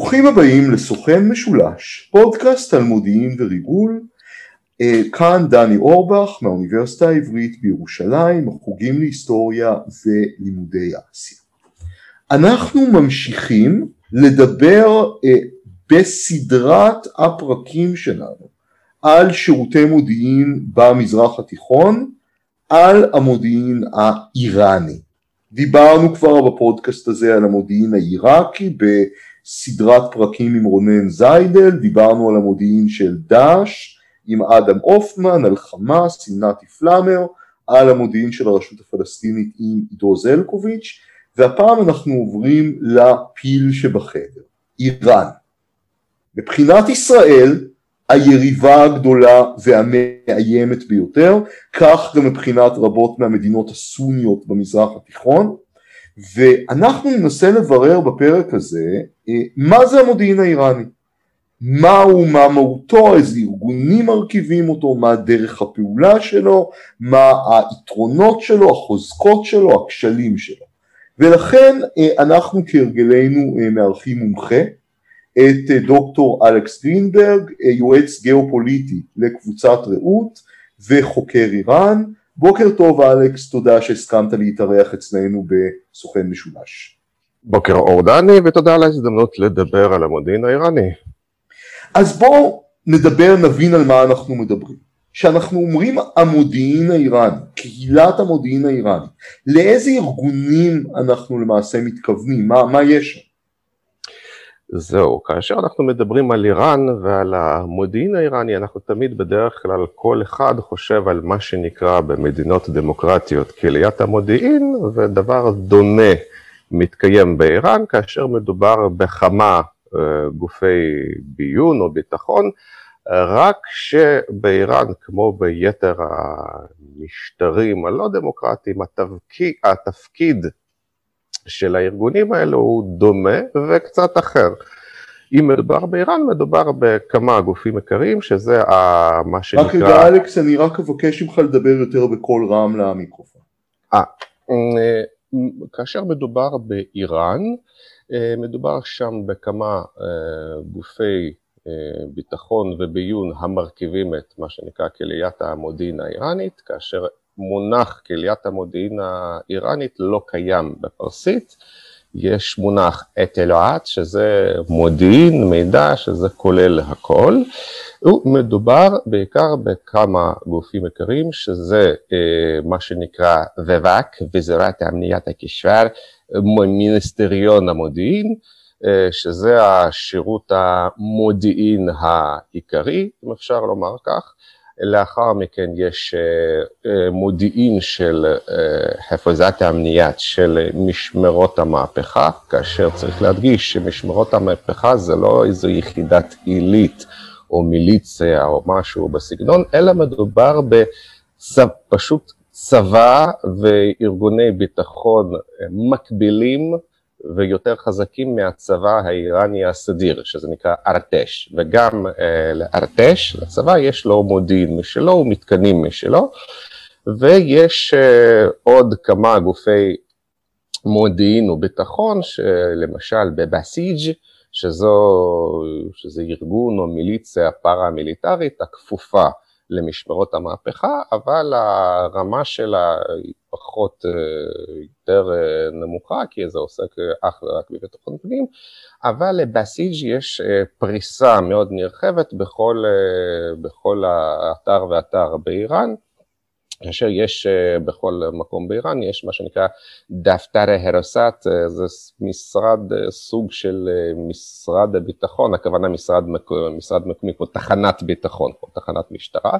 ברוכים הבאים לסוכן משולש, פודקאסט על מודיעין וריגול, אה, כאן דני אורבך מהאוניברסיטה העברית בירושלים, החוגים להיסטוריה ולימודי אסיה. אנחנו ממשיכים לדבר אה, בסדרת הפרקים שלנו על שירותי מודיעין במזרח התיכון, על המודיעין האיראני. דיברנו כבר בפודקאסט הזה על המודיעין העיראקי בסדרת פרקים עם רונן זיידל, דיברנו על המודיעין של דאעש עם אדם הופמן, על חמאס עם נתי פלאמר, על המודיעין של הרשות הפלסטינית עם עידו זלקוביץ', והפעם אנחנו עוברים לפיל שבחדר, איראן. מבחינת ישראל, היריבה הגדולה והמאיימת ביותר, כך גם מבחינת רבות מהמדינות הסוניות במזרח התיכון, ואנחנו ננסה לברר בפרק הזה אה, מה זה המודיעין האיראני, מהו, מה מהותו, איזה ארגונים מרכיבים אותו, מה דרך הפעולה שלו, מה היתרונות שלו, החוזקות שלו, הכשלים שלו. ולכן אה, אנחנו כהרגלנו אה, מארחים מומחה את דוקטור אלכס גרינברג, יועץ גיאופוליטי לקבוצת רעות וחוקר איראן. בוקר טוב אלכס, תודה שהסכמת להתארח אצלנו בסוכן משולש. בוקר אור דני ותודה על ההזדמנות לדבר על המודיעין האיראני. אז בואו נדבר, נבין על מה אנחנו מדברים. כשאנחנו אומרים המודיעין האיראני, קהילת המודיעין האיראני, לאיזה ארגונים אנחנו למעשה מתכוונים, מה, מה יש שם? זהו, כאשר אנחנו מדברים על איראן ועל המודיעין האיראני, אנחנו תמיד בדרך כלל כל אחד חושב על מה שנקרא במדינות דמוקרטיות קהיליית המודיעין, ודבר דומה מתקיים באיראן, כאשר מדובר בכמה אה, גופי ביון או ביטחון, רק שבאיראן, כמו ביתר המשטרים הלא דמוקרטיים, התפקיד, התפקיד של הארגונים האלו הוא דומה וקצת אחר. אם מדובר באיראן, מדובר בכמה גופים עיקריים, שזה מה שנקרא... רק רגע אלכס, אני רק אבקש ממך לדבר יותר בקול רם למיקרופון. אה, כאשר מדובר באיראן, אה, מדובר שם בכמה אה, גופי ביטחון וביון המרכיבים את מה שנקרא קהיליית המודיעין האיראנית, כאשר מונח קהיליית המודיעין האיראנית לא קיים בפרסית, יש מונח את אלוהת שזה מודיעין, מידע, שזה כולל הכל, ומדובר בעיקר בכמה גופים עיקריים, שזה אה, מה שנקרא ווואק, וזירת אמניית הקישבר, מיניסטריון המודיעין, אה, שזה השירות המודיעין העיקרי, אם אפשר לומר כך, לאחר מכן יש אה, אה, מודיעין של הפזת המניעת של משמרות המהפכה, כאשר צריך להדגיש שמשמרות המהפכה זה לא איזו יחידת עילית או מיליציה או משהו בסגנון, אלא מדובר בפשוט צבא וארגוני ביטחון מקבילים ויותר חזקים מהצבא האיראני הסדיר, שזה נקרא ארטש, וגם אה, לארטש, לצבא, יש לו מודיעין משלו ומתקנים משלו, ויש אה, עוד כמה גופי מודיעין וביטחון, שלמשל בבסיג' שזו, שזה ארגון או מיליציה פארה-מיליטרית הכפופה למשמרות המהפכה, אבל הרמה שלה היא פחות, אה, יותר אה, נמוכה, כי זה עוסק אה, אך ורק בביטחון פנים, אבל לבסיג' יש פריסה מאוד נרחבת בכל, בכל האתר ואתר באיראן. כאשר יש בכל מקום באיראן, יש מה שנקרא דפתר הרוסת, זה משרד, סוג של משרד הביטחון, הכוונה משרד, משרד מקומי כמו תחנת ביטחון, כמו תחנת משטרה,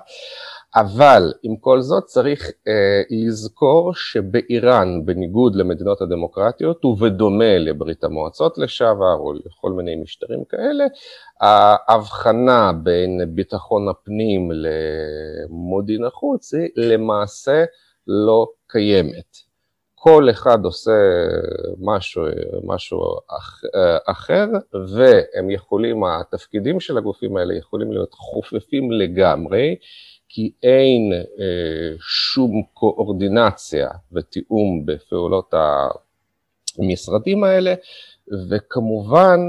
אבל עם כל זאת צריך אה, לזכור שבאיראן, בניגוד למדינות הדמוקרטיות ובדומה לברית המועצות לשעבר או לכל מיני משטרים כאלה, ההבחנה בין ביטחון הפנים למודיעין החוץ היא למעשה לא קיימת. כל אחד עושה משהו, משהו אח, אחר והם יכולים, התפקידים של הגופים האלה יכולים להיות חופפים לגמרי כי אין אה, שום קואורדינציה ותיאום בפעולות המשרדים האלה, וכמובן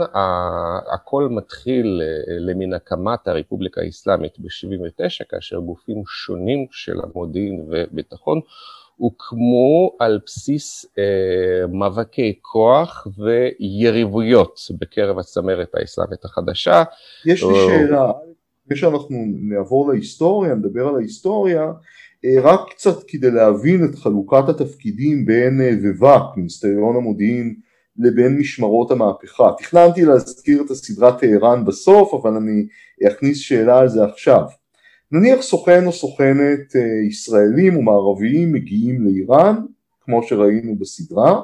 הכל מתחיל למן הקמת הרפובליקה האסלאמית ב-79, כאשר גופים שונים של המודיעין וביטחון הוקמו על בסיס אה, מאבקי כוח ויריבויות בקרב הצמרת האסלאמית החדשה. יש לי או... שאלה, לפני שאנחנו נעבור להיסטוריה, נדבר על ההיסטוריה, אה, רק קצת כדי להבין את חלוקת התפקידים בין אה, ובק, מיניסטריון המודיעין, לבין משמרות המהפכה. תכננתי להזכיר את הסדרה טהרן בסוף, אבל אני אכניס שאלה על זה עכשיו. נניח סוכן או סוכנת אה, ישראלים ומערביים מגיעים לאיראן, כמו שראינו בסדרה,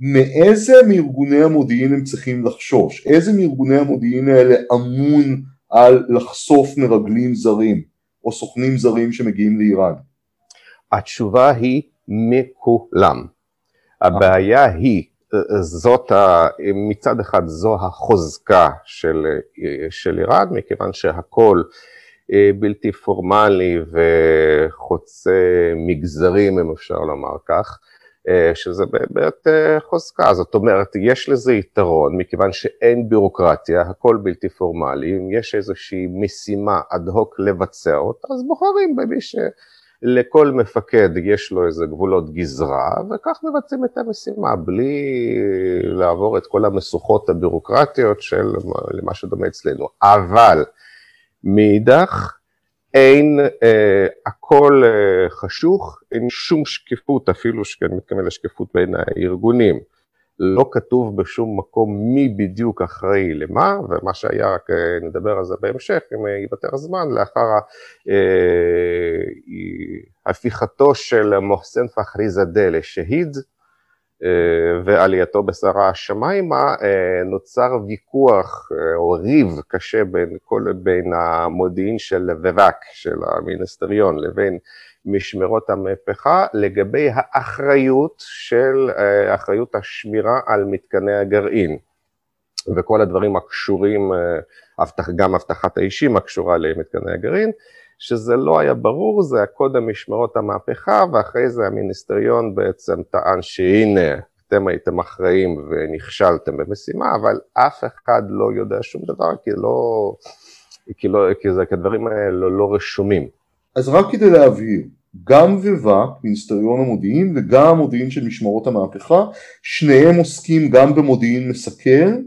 מאיזה מארגוני המודיעין הם צריכים לחשוש? איזה מארגוני המודיעין האלה אמון על לחשוף מרגלים זרים או סוכנים זרים שמגיעים לאיראן? התשובה היא מכולם. הבעיה היא, זאת, מצד אחד זו החוזקה של, של איראן, מכיוון שהכל אה, בלתי פורמלי וחוצה מגזרים, אם אפשר לומר כך, שזה באמת אה, חוזקה, זאת אומרת, יש לזה יתרון, מכיוון שאין בירוקרטיה, הכל בלתי פורמלי, אם יש איזושהי משימה אד הוק לבצע אותה, אז בוחרים במי שלכל מפקד יש לו איזה גבולות גזרה, וכך מבצעים את המשימה, בלי לעבור את כל המשוכות הבירוקרטיות של מה שדומה אצלנו. אבל, מאידך, אין, אה, הכל אה, חשוך, אין שום שקיפות, אפילו שאני מתכוון לשקיפות בין הארגונים. לא כתוב בשום מקום מי בדיוק אחראי למה, ומה שהיה, רק אה, נדבר על זה בהמשך, אם אה, ייוותר זמן, לאחר אה, הפיכתו של מוחסן פחרי זאדה לשהיד, ועלייתו בשרה השמיימה, אה, נוצר ויכוח אה, או ריב קשה בין, כל, בין המודיעין של ובק, של המיניסטריון, לבין משמרות המהפכה, לגבי האחריות של, אחריות השמירה על מתקני הגרעין. וכל הדברים הקשורים, גם אבטחת האישים הקשורה למתקני הגרעין, שזה לא היה ברור, זה היה קודם משמרות המהפכה, ואחרי זה המיניסטריון בעצם טען שהנה, אתם הייתם אחראים ונכשלתם במשימה, אבל אף אחד לא יודע שום דבר, כי לא, כי לא, כי זה, כי הדברים האלה לא, לא רשומים. אז רק כדי להבהיר, גם ובק, מיניסטריון המודיעין, וגם המודיעין של משמרות המהפכה, שניהם עוסקים גם במודיעין מסכן,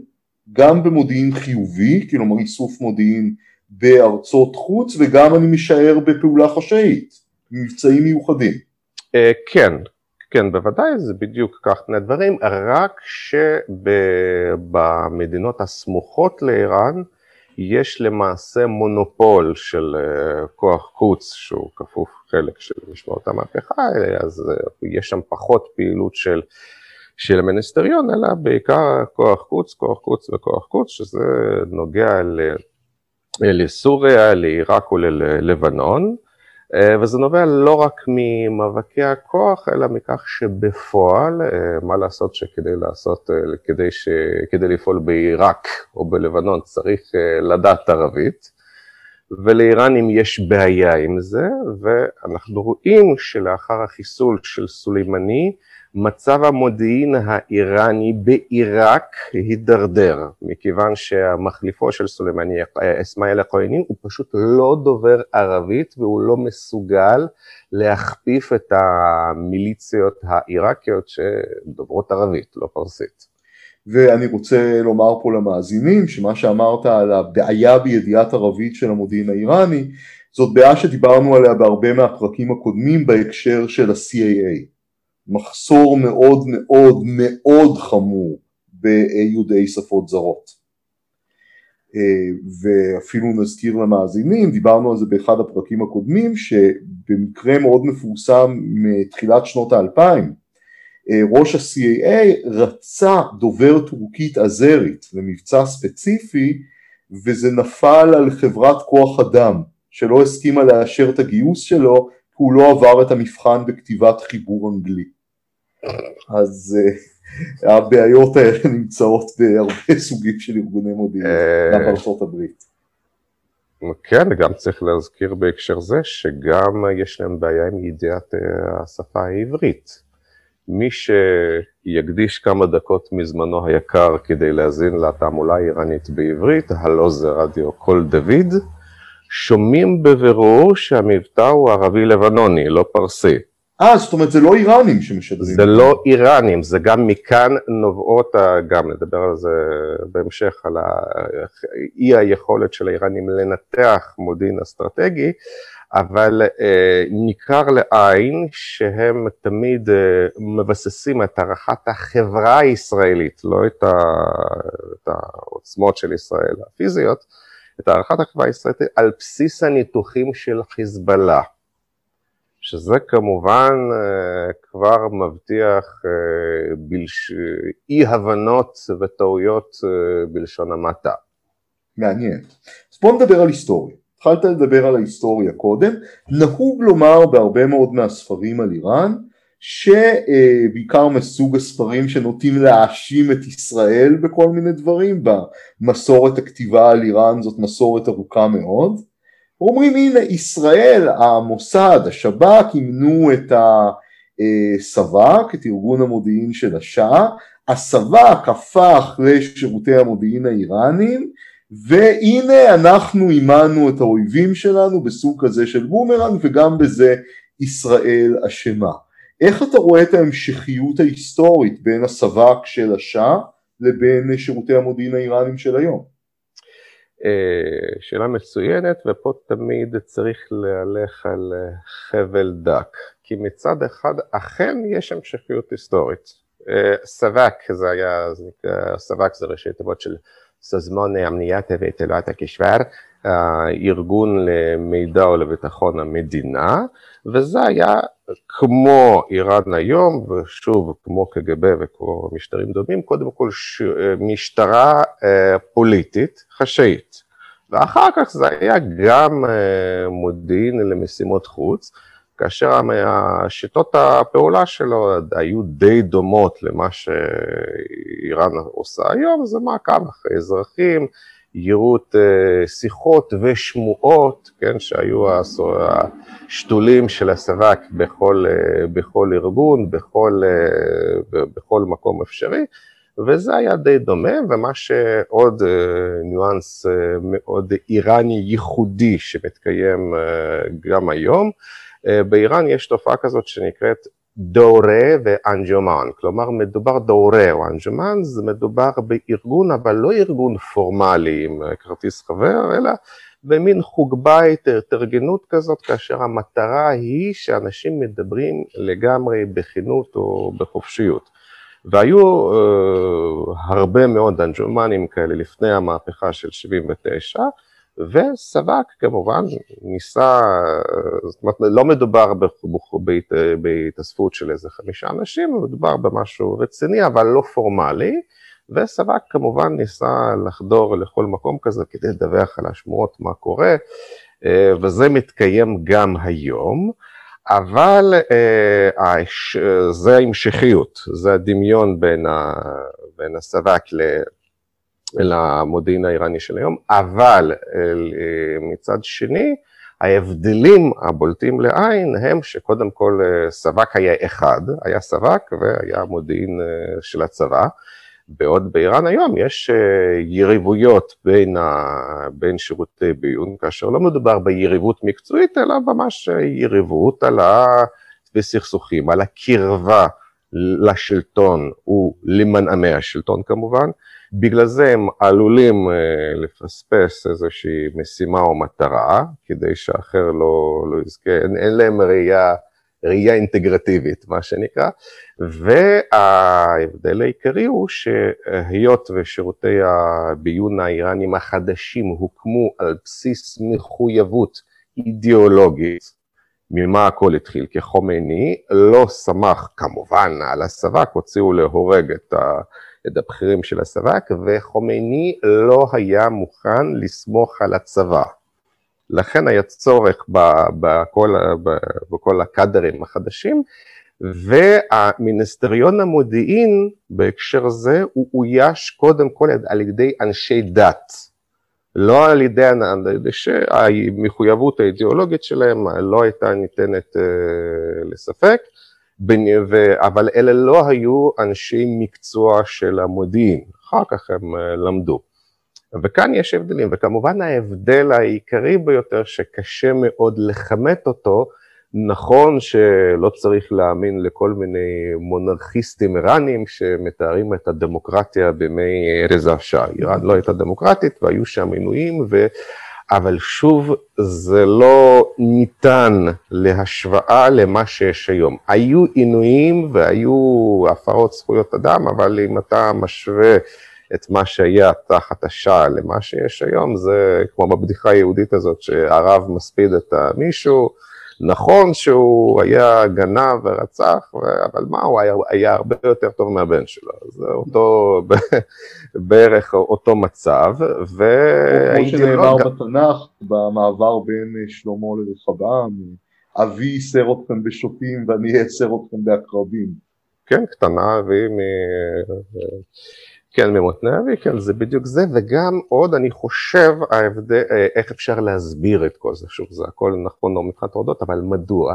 גם במודיעין חיובי, כלומר איסוף מודיעין בארצות חוץ וגם אני משער בפעולה חשאית, מבצעים מיוחדים. אה, כן, כן, בוודאי, זה בדיוק כך פני הדברים, רק שבמדינות הסמוכות לאיראן יש למעשה מונופול של אה, כוח חוץ שהוא כפוף חלק של משמעות המהפכה, אז אה, יש שם פחות פעילות של, של המיניסטריון, אלא בעיקר כוח חוץ, כוח חוץ וכוח חוץ, שזה נוגע ל... לסוריה, לעיראק וללבנון, אה, וזה נובע לא רק ממאבקי הכוח, אלא מכך שבפועל, אה, מה לעשות שכדי לעשות, אה, כדי, ש, כדי לפעול בעיראק או בלבנון צריך לדעת ערבית, ולאיראנים יש בעיה עם זה, ואנחנו רואים שלאחר החיסול של סולימני, מצב המודיעין האיראני בעיראק הידרדר, מכיוון שהמחליפו של סולימני, אסמאעיל הכהני, הוא פשוט לא דובר ערבית והוא לא מסוגל להכפיף את המיליציות העיראקיות שדוברות ערבית, לא פרסית. ואני רוצה לומר פה למאזינים שמה שאמרת על הבעיה בידיעת ערבית של המודיעין האיראני זאת בעיה שדיברנו עליה בהרבה מהפרקים הקודמים בהקשר של ה-CAA. מחסור מאוד מאוד מאוד חמור ביודעי שפות זרות. אה, ואפילו נזכיר למאזינים, דיברנו על זה באחד הפרקים הקודמים, שבמקרה מאוד מפורסם מתחילת שנות האלפיים, אה, ראש ה-CAA רצה דובר טורקית עזרית למבצע ספציפי, וזה נפל על חברת כוח אדם, שלא הסכימה לאשר את הגיוס שלו, כי הוא לא עבר את המבחן בכתיבת חיבור אנגלי. אז uh, הבעיות האלה נמצאות בהרבה סוגים של ארגוני מודיעין, אה, גם בארצות הברית. כן, גם צריך להזכיר בהקשר זה שגם יש להם בעיה עם ידיעת אה, השפה העברית. מי שיקדיש כמה דקות מזמנו היקר כדי להאזין לתעמולה האיראנית בעברית, הלא זה רדיו קול דוד, שומעים בבירור שהמבטא הוא ערבי-לבנוני, לא פרסי. אה, זאת אומרת זה לא איראנים שמשדרים. זה לא איראנים, זה גם מכאן נובעות, גם נדבר על זה בהמשך, על אי היכולת של האיראנים לנתח מודיעין אסטרטגי, אבל אה, ניכר לעין שהם תמיד אה, מבססים את הערכת החברה הישראלית, לא את, ה, את העוצמות של ישראל הפיזיות, את הערכת החברה הישראלית על בסיס הניתוחים של חיזבאללה. שזה כמובן אה, כבר מבטיח אה, בלש... אי הבנות וטעויות אה, בלשון המעטה. מעניין. אז בוא נדבר על היסטוריה. התחלת לדבר על ההיסטוריה קודם. נהוג לומר בהרבה מאוד מהספרים על איראן, שבעיקר מסוג הספרים שנוטים להאשים את ישראל בכל מיני דברים, במסורת הכתיבה על איראן זאת מסורת ארוכה מאוד. אומרים הנה ישראל, המוסד, השב"כ אימנו את הסאוואכ, את ארגון המודיעין של השאה, הסאוואכ הפך לשירותי המודיעין האיראנים והנה אנחנו אימנו את האויבים שלנו בסוג כזה של בומרנג וגם בזה ישראל אשמה. איך אתה רואה את ההמשכיות ההיסטורית בין הסאוואכ של השאה לבין שירותי המודיעין האיראנים של היום? אה, שאלה מצוינת, ופה תמיד צריך להלך על אה, חבל דק, כי מצד אחד אכן יש המשכיות היסטורית. אה, סבק זה היה, סבק זה ראשי תיבות של סזמון המניעת ותלת הכשבר, ארגון למידע ולביטחון המדינה, וזה היה כמו איראן היום, ושוב, כמו קג"ב וכמו משטרים דומים, קודם כל ש... משטרה אה, פוליטית חשאית, ואחר כך זה היה גם אה, מודיעין למשימות חוץ, כאשר שיטות הפעולה שלו היו די דומות למה שאיראן עושה היום, זה מעקב אחרי אזרחים, יירוט אה, שיחות ושמועות, כן, שהיו השתולים של הסב"כ בכל, אה, בכל ארגון, בכל, אה, בכל מקום אפשרי, וזה היה די דומה, ומה שעוד ניואנס מאוד איראני ייחודי שמתקיים גם היום, באיראן יש תופעה כזאת שנקראת דורה ואנג'ומן, כלומר מדובר דורה או אנג'ומן, זה מדובר בארגון אבל לא ארגון פורמלי עם כרטיס חבר, אלא במין חוג בית, התארגנות כזאת, כאשר המטרה היא שאנשים מדברים לגמרי בכנות או בחופשיות. והיו uh, הרבה מאוד אנג'ומנים כאלה לפני המהפכה של 79, וסבק כמובן ניסה, זאת אומרת לא מדובר בהתאספות של איזה חמישה אנשים, מדובר במשהו רציני אבל לא פורמלי, וסבק כמובן ניסה לחדור לכל מקום כזה כדי לדווח על השמועות מה קורה, אה, וזה מתקיים גם היום, אבל אה, זה ההמשכיות, זה הדמיון בין, ה, בין הסבק למודיעין האיראני של היום, אבל אה, מצד שני, ההבדלים הבולטים לעין הם שקודם כל אה, סבק היה אחד, היה סבק והיה מודיעין אה, של הצבא, בעוד באיראן היום יש יריבויות בין, ה... בין שירותי ביון, כאשר לא מדובר ביריבות מקצועית, אלא ממש יריבות על ה... בסכסוכים, על הקרבה לשלטון ולמנעמי השלטון כמובן, בגלל זה הם עלולים אה, לפספס איזושהי משימה או מטרה, כדי שאחר לא, לא יזכה, אין, אין להם ראייה, ראייה אינטגרטיבית, מה שנקרא, וההבדל העיקרי הוא שהיות ושירותי הביון האיראנים החדשים הוקמו על בסיס מחויבות אידיאולוגית, ממה הכל התחיל? כי חומייני לא שמח כמובן על הסב"כ, הוציאו להורג את ה... את הבכירים של הסב"כ, וחומייני לא היה מוכן לסמוך על הצבא. לכן היה צורך בכל, בכל הקאדרים החדשים, והמיניסטריון המודיעין בהקשר זה הוא אויש קודם כל על ידי אנשי דת, לא על ידי, שהמחויבות האידיאולוגית שלהם לא הייתה ניתנת uh, לספק, אבל אלה לא היו אנשי מקצוע של המודיעין, אחר כך הם למדו. וכאן יש הבדלים, וכמובן ההבדל העיקרי ביותר שקשה מאוד לכמת אותו, נכון שלא צריך להאמין לכל מיני מונרכיסטים איראנים שמתארים את הדמוקרטיה בימי רזה שעה. איראן לא הייתה דמוקרטית והיו שם עינויים, ו... אבל שוב, זה לא ניתן להשוואה למה שיש היום. היו עינויים והיו הפרות זכויות אדם, אבל אם אתה משווה את מה שהיה תחת השעה למה שיש היום, זה כמו בבדיחה היהודית הזאת שהרב מספיד את מישהו, נכון שהוא היה גנב ורצח, אבל מה, הוא היה, היה הרבה יותר טוב מהבן שלו, זה אותו, בערך אותו מצב, והייתי... כמו שנאמר בתנ"ך, במעבר בין שלמה לרחבעם, אבי ייסר אתכם בשוטים ואני אעשר אתכם בעקרבים. כן, קטנה אבי מ... כן, ממותני אבי, כן, זה בדיוק זה, וגם עוד אני חושב ההבדל, אה, איך אפשר להסביר את כל זה, שוב, זה הכל נכון לא מבחינת הורדות, אבל מדוע?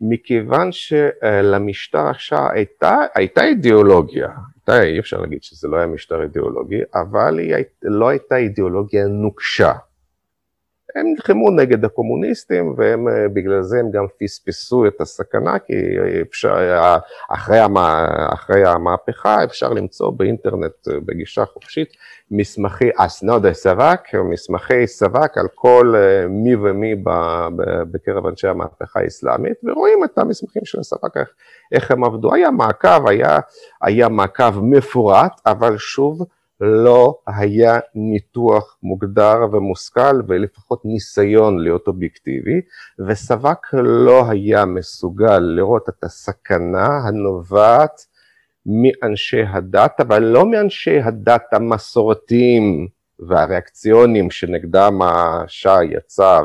מכיוון שלמשטר השעה הייתה, הייתה אידיאולוגיה, הייתה, אי אפשר להגיד שזה לא היה משטר אידיאולוגי, אבל היא לא הייתה אידיאולוגיה נוקשה. הם נלחמו נגד הקומוניסטים ובגלל זה הם גם פספסו את הסכנה כי אפשר, אחרי, המה, אחרי המהפכה אפשר למצוא באינטרנט בגישה חופשית מסמכי אסנודה סבק, מסמכי סבק על כל מי ומי בקרב אנשי המהפכה האסלאמית ורואים את המסמכים של הסבק, איך, איך הם עבדו, היה מעקב, היה, היה מעקב מפורט אבל שוב לא היה ניתוח מוגדר ומושכל ולפחות ניסיון להיות אובייקטיבי, וסבק לא היה מסוגל לראות את הסכנה הנובעת מאנשי הדת, אבל לא מאנשי הדת המסורתיים והריאקציונים שנגדם השאה יצא,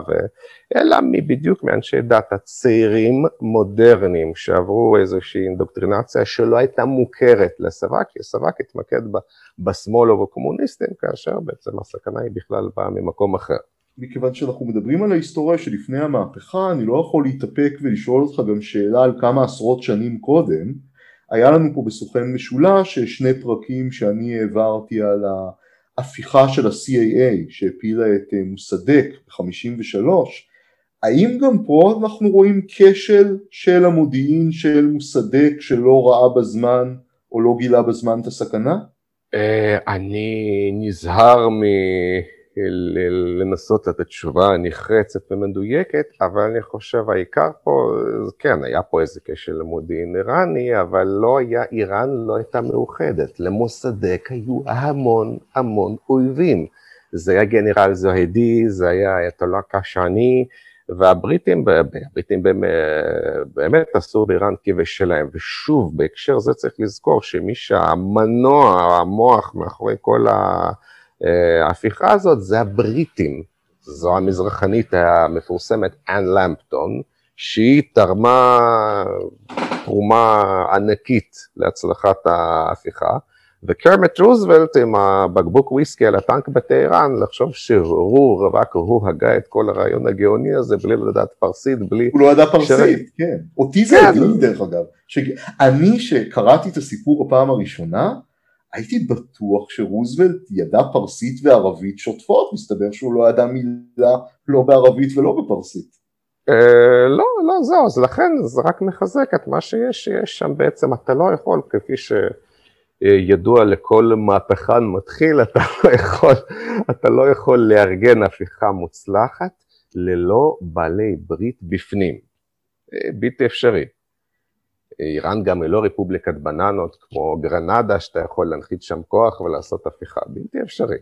אלא בדיוק מאנשי דת הצעירים מודרניים שעברו איזושהי אינדוקטרינציה שלא הייתה מוכרת לסבק, כי סבק התמקד בשמאל ובקומוניסטים, כאשר בעצם הסכנה היא בכלל באה ממקום אחר. מכיוון שאנחנו מדברים על ההיסטוריה שלפני המהפכה, אני לא יכול להתאפק ולשאול אותך גם שאלה על כמה עשרות שנים קודם. היה לנו פה בסוכן משולש שני פרקים שאני העברתי על ההפיכה של ה-CAA שהפילה את אה, מוסדק ב-53, האם גם פה אנחנו רואים כשל של המודיעין של מוסדק שלא ראה בזמן או לא גילה בזמן את הסכנה? אה, אני נזהר מלנסות לתת תשובה נחרצת ומדויקת, אבל אני חושב העיקר פה, כן, היה פה איזה כשל למודיעין איראני, אבל לא היה, איראן לא הייתה מאוחדת. למוסדק היו המון המון אויבים. זה היה גנרל זוהדי, זה היה אייתולה קשני, והבריטים, הבריטים באמת עשו באיראן כבש שלהם, ושוב, בהקשר זה צריך לזכור שמי שהמנוע, המוח מאחורי כל ההפיכה הזאת זה הבריטים, זו המזרחנית המפורסמת אנ למפטון, שהיא תרמה תרומה ענקית להצלחת ההפיכה, וקרמט רוזוולט עם הבקבוק וויסקי על הטנק בטהרן, לחשוב שהוא, רק הוא הגה את כל הרעיון הגאוני הזה בלי לדעת פרסית, בלי... הוא לא ידע פרסית. כן. אותי זה כן. הדהים דרך אגב. ש... אני שקראתי את הסיפור הפעם הראשונה, הייתי בטוח שרוזוולט ידע פרסית וערבית שוטפות, מסתבר שהוא לא ידע מילה לא בערבית ולא בפרסית. Uh, לא, לא, זהו, אז לכן זה רק מחזק את מה שיש, שיש שם בעצם, אתה לא יכול, כפי ש... ידוע לכל מהפכן מתחיל, אתה לא יכול, אתה לא יכול לארגן הפיכה מוצלחת ללא בעלי ברית בפנים. בלתי אפשרי. איראן גם היא לא רפובליקת בננות כמו גרנדה, שאתה יכול להנחית שם כוח ולעשות הפיכה, בלתי אפשרי.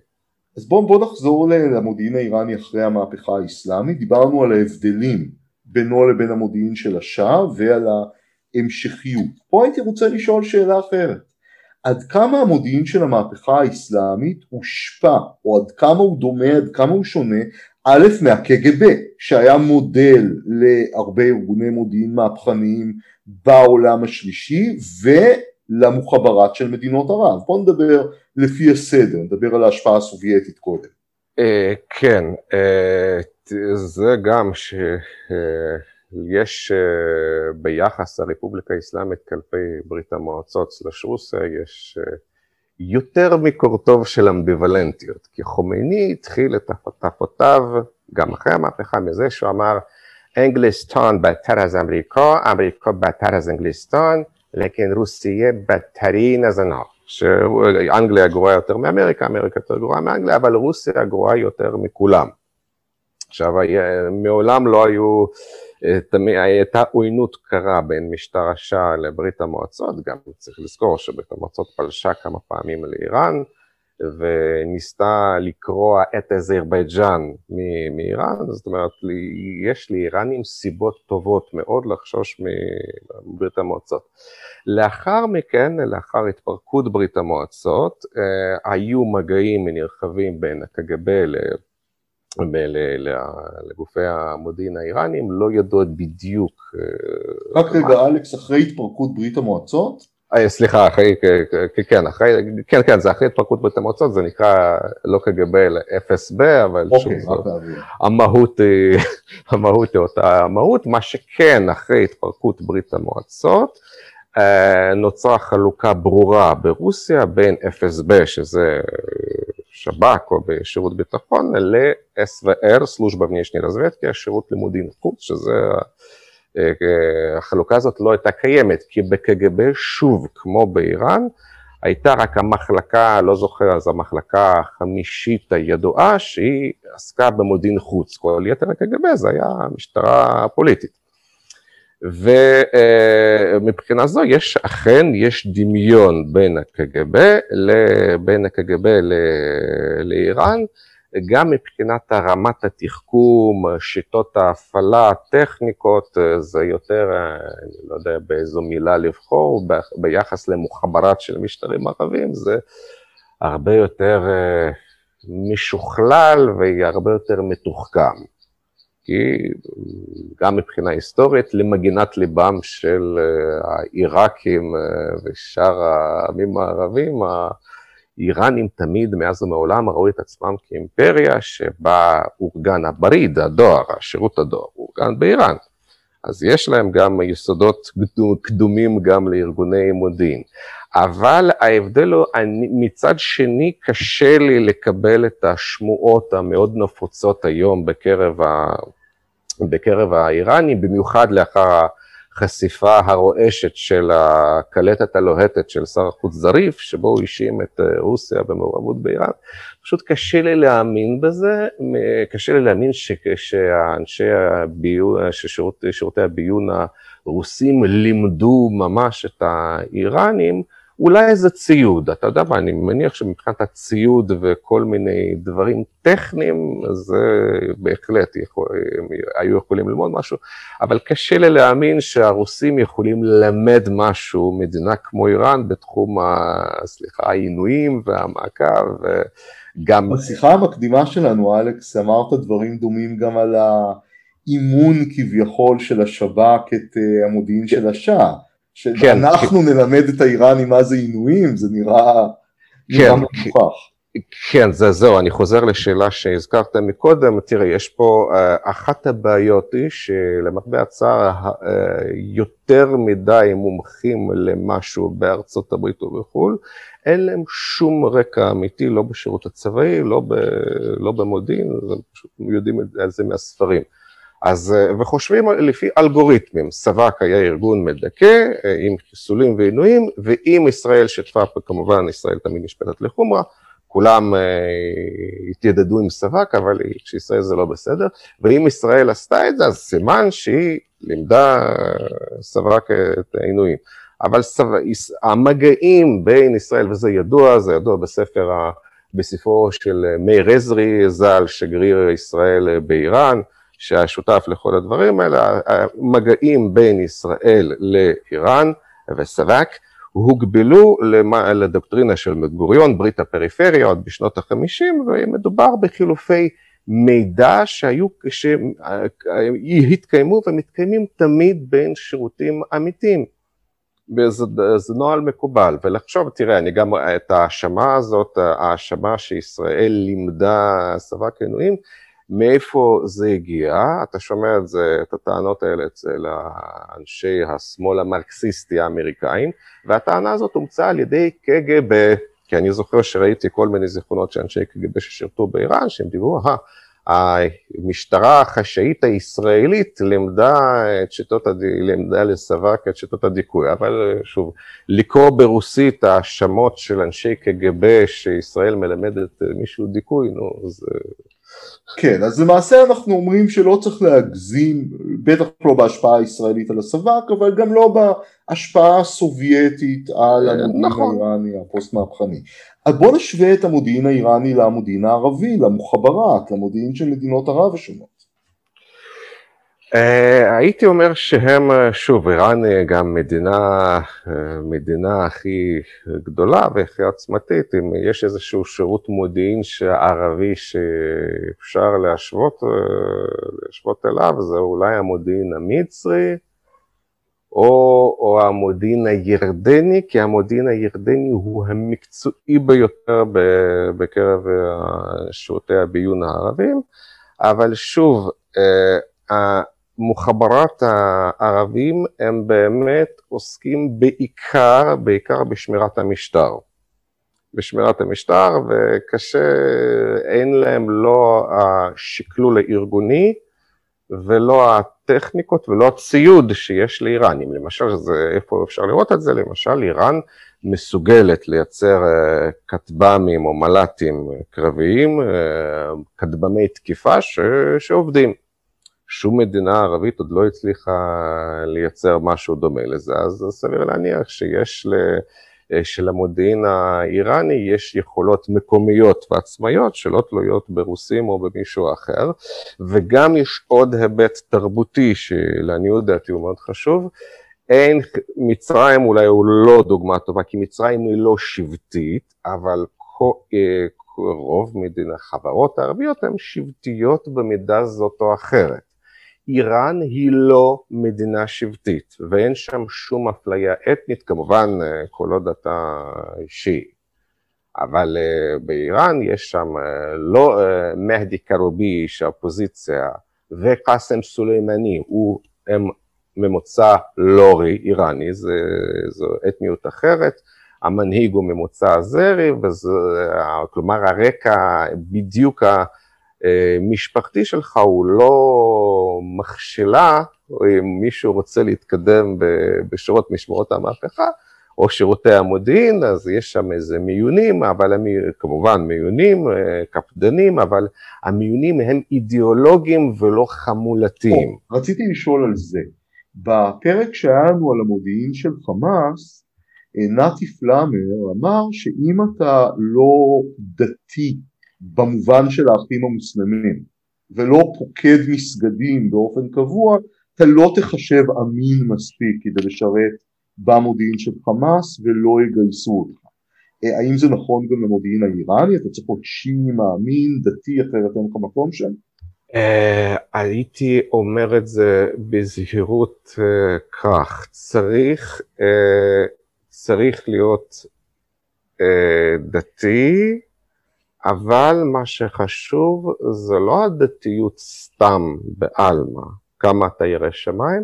אז בואו בוא נחזור למודיעין האיראני אחרי המהפכה האסלאמית, דיברנו על ההבדלים בינו לבין המודיעין של השאה ועל ההמשכיות. פה הייתי רוצה לשאול שאלה אחרת. עד כמה המודיעין של המהפכה האסלאמית הושפע, או עד כמה הוא דומה, עד כמה הוא שונה, א' מהקג"ב, שהיה מודל להרבה ארגוני מודיעין מהפכניים בעולם השלישי, ולמוחברת של מדינות ערב. בואו נדבר לפי הסדר, נדבר על ההשפעה הסובייטית קודם. אה, כן, אה, זה גם ש... יש uh, ביחס הרפובליקה האסלאמית כלפי ברית המועצות סלש רוסיה, יש יותר מקורטוב של אמביוולנטיות, כי חומייני התחיל את הפתפותיו גם אחרי המהפכה מזה שהוא אמר אנגליסטון בטר אז אמריקה, אמריקה בטר אז אנגליסטון, לכן רוסיה בטרין אז אנא. שאנגליה גרועה יותר מאמריקה, אמריקה יותר גרועה מאנגליה, אבל רוסיה גרועה יותר מכולם. עכשיו, מעולם לא היו, הייתה עוינות קרה בין משטר השאה לברית המועצות, גם צריך לזכור שברית המועצות פלשה כמה פעמים לאיראן, וניסתה לקרוע את אזרבייג'אן מאיראן, זאת אומרת, יש לאיראנים סיבות טובות מאוד לחשוש מברית המועצות. לאחר מכן, לאחר התפרקות ברית המועצות, אה, היו מגעים נרחבים בין הקג"ב לגופי המודיעין האיראנים, לא ידעו בדיוק. אה, רק רגע, אלכס, אחרי התפרקות ברית המועצות? אה, סליחה, אחרי, כן, אחרי, כן, כן, זה אחרי התפרקות ברית המועצות, זה נקרא לא קג"ב אלא FSB, אבל אוקיי, שוב, המהות היא, המהות היא אותה המהות, מה שכן, אחרי התפרקות ברית המועצות, אה, נוצרה חלוקה ברורה ברוסיה בין FSB, שזה שב"כ או בשירות ביטחון, ל-SVR, סלוז'בה внешней разведки, השירות לימודים חוץ, שזה אה, החלוקה הזאת לא הייתה קיימת, כי בקג"ב שוב, כמו באיראן, הייתה רק המחלקה, לא זוכר, אז המחלקה החמישית הידועה, שהיא עסקה במודיעין חוץ, כל יתר הקג"ב זה היה משטרה פוליטית. ומבחינה זו יש, אכן יש דמיון בין הקג"ב, בין הקג"ב לאיראן, גם מבחינת רמת התחכום, שיטות ההפעלה, הטכניקות, זה יותר, אני לא יודע באיזו מילה לבחור, ביחס למוחברת של משטרים ערבים, זה הרבה יותר אה, משוכלל והרבה יותר מתוחכם. כי גם מבחינה היסטורית, למגינת ליבם של אה, העיראקים אה, ושאר העמים הערבים, האיראנים תמיד מאז ומעולם ראו את עצמם כאימפריה שבה אורגן הבריד, הדואר, השירות הדואר, אורגן באיראן. אז יש להם גם יסודות קדומים גם לארגוני מודיעין. אבל ההבדל הוא, אני, מצד שני קשה לי לקבל את השמועות המאוד נפוצות היום בקרב, ה, בקרב האיראנים, במיוחד לאחר החשיפה הרועשת של הקלטת הלוהטת של שר החוץ זריף, שבו הוא האשים את אה, רוסיה במעורבות באיראן. פשוט קשה לי להאמין בזה, קשה לי להאמין שאנשי הביון, ששירותי הביון הרוסים לימדו ממש את האיראנים, אולי איזה ציוד, אתה יודע מה, אני מניח שמבחינת הציוד וכל מיני דברים טכניים, זה בהחלט יכול, היו יכולים ללמוד משהו, אבל קשה לי להאמין שהרוסים יכולים ללמד משהו, מדינה כמו איראן, בתחום, ה, סליחה, העינויים והמעקב, וגם... בשיחה המקדימה שלנו, אלכס, אמרת דברים דומים גם על האימון כביכול של השב"כ את אה, המודיעין של השאה. שאנחנו כן, נלמד את האיראנים מה זה עינויים, זה נראה, כן, מוכח. כן, זה זהו, אני חוזר לשאלה שהזכרת מקודם, תראה, יש פה, uh, אחת הבעיות היא שלמרבה הצער, uh, יותר מדי מומחים למשהו בארצות הברית ובחו"ל, אין להם שום רקע אמיתי, לא בשירות הצבאי, לא, ב, לא במודיעין, הם פשוט יודעים על זה מהספרים. אז, אה, וחושבים לפי אלגוריתמים, סבק היה ארגון מדכא אה, עם חיסולים ועינויים, ואם ישראל שתפה, כמובן ישראל תמיד נשפטת לחומרה, כולם uh, התיידדו עם סבק, אבל כשישראל זה לא בסדר, ואם ישראל עשתה את זה, אז סימן שהיא לימדה סבק את העינויים. אבל סב... המגעים בין ישראל, וזה ידוע, זה ידוע בספר, בספרו של מאיר עזרי ז"ל, שגריר ישראל באיראן, שהשותף לכל הדברים האלה, המגעים בין ישראל לאיראן וסבק הוגבלו לדוקטרינה של בן ברית הפריפריה עוד בשנות החמישים, ומדובר בחילופי מידע שהיו, שהתקיימו ומתקיימים תמיד בין שירותים אמיתיים. וזה זה נוהל מקובל, ולחשוב, תראה, אני גם, את ההאשמה הזאת, ההאשמה שישראל לימדה סבק עינויים, מאיפה זה הגיע, אתה שומע את זה, את הטענות האלה אצל אנשי השמאל המרקסיסטי האמריקאים, והטענה הזאת הומצאה על ידי קג"ב, כי אני זוכר שראיתי כל מיני זיכרונות של אנשי קג"ב ששירתו באיראן, שהם דיברו, המשטרה החשאית הישראלית לימדה את שיטות, הד... לימדה לסבק את שיטות הדיכוי, אבל שוב, לקרוא ברוסית האשמות של אנשי קג"ב שישראל מלמדת מישהו דיכוי, נו, זה... כן, אז למעשה אנחנו אומרים שלא צריך להגזים, בטח לא בהשפעה הישראלית על הסבק, אבל גם לא בהשפעה הסובייטית על אה, המודיעין נכון. האיראני הפוסט מהפכני. אז בוא נשווה את המודיעין האיראני למודיעין הערבי, למוחבראת, למודיעין של מדינות ערב השונות. Uh, הייתי אומר שהם, אה, שוב, איראן היא גם מדינה, מדינה הכי גדולה והכי עוצמתית, אם יש איזשהו שירות מודיעין ערבי שאפשר להשוות, להשוות אליו, זה אולי המודיעין המצרי, או, או המודיעין הירדני, כי המודיעין הירדני הוא המקצועי ביותר בקרב שירותי הביון הערבים, אבל שוב, מוחברת הערבים הם באמת עוסקים בעיקר, בעיקר בשמירת המשטר. בשמירת המשטר וקשה, אין להם לא השקלול הארגוני ולא הטכניקות ולא הציוד שיש לאיראנים. למשל, זה, איפה אפשר לראות את זה? למשל, איראן מסוגלת לייצר אה, כטב"מים או מל"טים קרביים, אה, כטב"מי תקיפה ש, שעובדים. שום מדינה ערבית עוד לא הצליחה לייצר משהו דומה לזה, אז סביר להניח שיש ל... שלמודיעין האיראני יש יכולות מקומיות ועצמאיות שלא תלויות ברוסים או במישהו אחר, וגם יש עוד היבט תרבותי שלעניות דעתי הוא מאוד חשוב. אין, מצרים אולי הוא לא דוגמה טובה, כי מצרים היא לא שבטית, אבל אה, רוב מדינה, חברות הערביות הן שבטיות במידה זאת או אחרת. איראן היא לא מדינה שבטית ואין שם שום אפליה אתנית, כמובן אה, כל עוד אתה אישי. אבל uh, באיראן יש שם uh, לא מהדי קרובי, איש האופוזיציה, וקאסם סולימני, הוא הם ממוצא לורי איראני, זה, זו אתניות אחרת, המנהיג הוא ממוצא אזרי, כלומר הרקע בדיוק המשפחתי שלך הוא לא מכשלה, או אם מישהו רוצה להתקדם בשורות משמרות המהפכה, או שירותי המודיעין, אז יש שם איזה מיונים, אבל הם כמובן מיונים, אה, קפדנים, אבל המיונים הם אידיאולוגיים ולא חמולתיים. או, רציתי לשאול על זה. בפרק שהיה לנו על המודיעין של חמאס, אה, נתי פלאמר אמר שאם אתה לא דתי במובן של האחים המוסלמים ולא פוקד מסגדים באופן קבוע, אתה לא תחשב אמין מספיק כדי לשרת במודיעין של חמאס ולא יגייסו אותך. אה, האם זה נכון גם למודיעין האיראני? אתה צריך להיות שיעי מאמין, דתי, אחרת אין לך מקום שם? Uh, הייתי אומר את זה בזהירות uh, כך, צריך, צריך להיות דתי, אבל מה שחשוב זה לא הדתיות סתם בעלמא, כמה אתה ירא שמיים,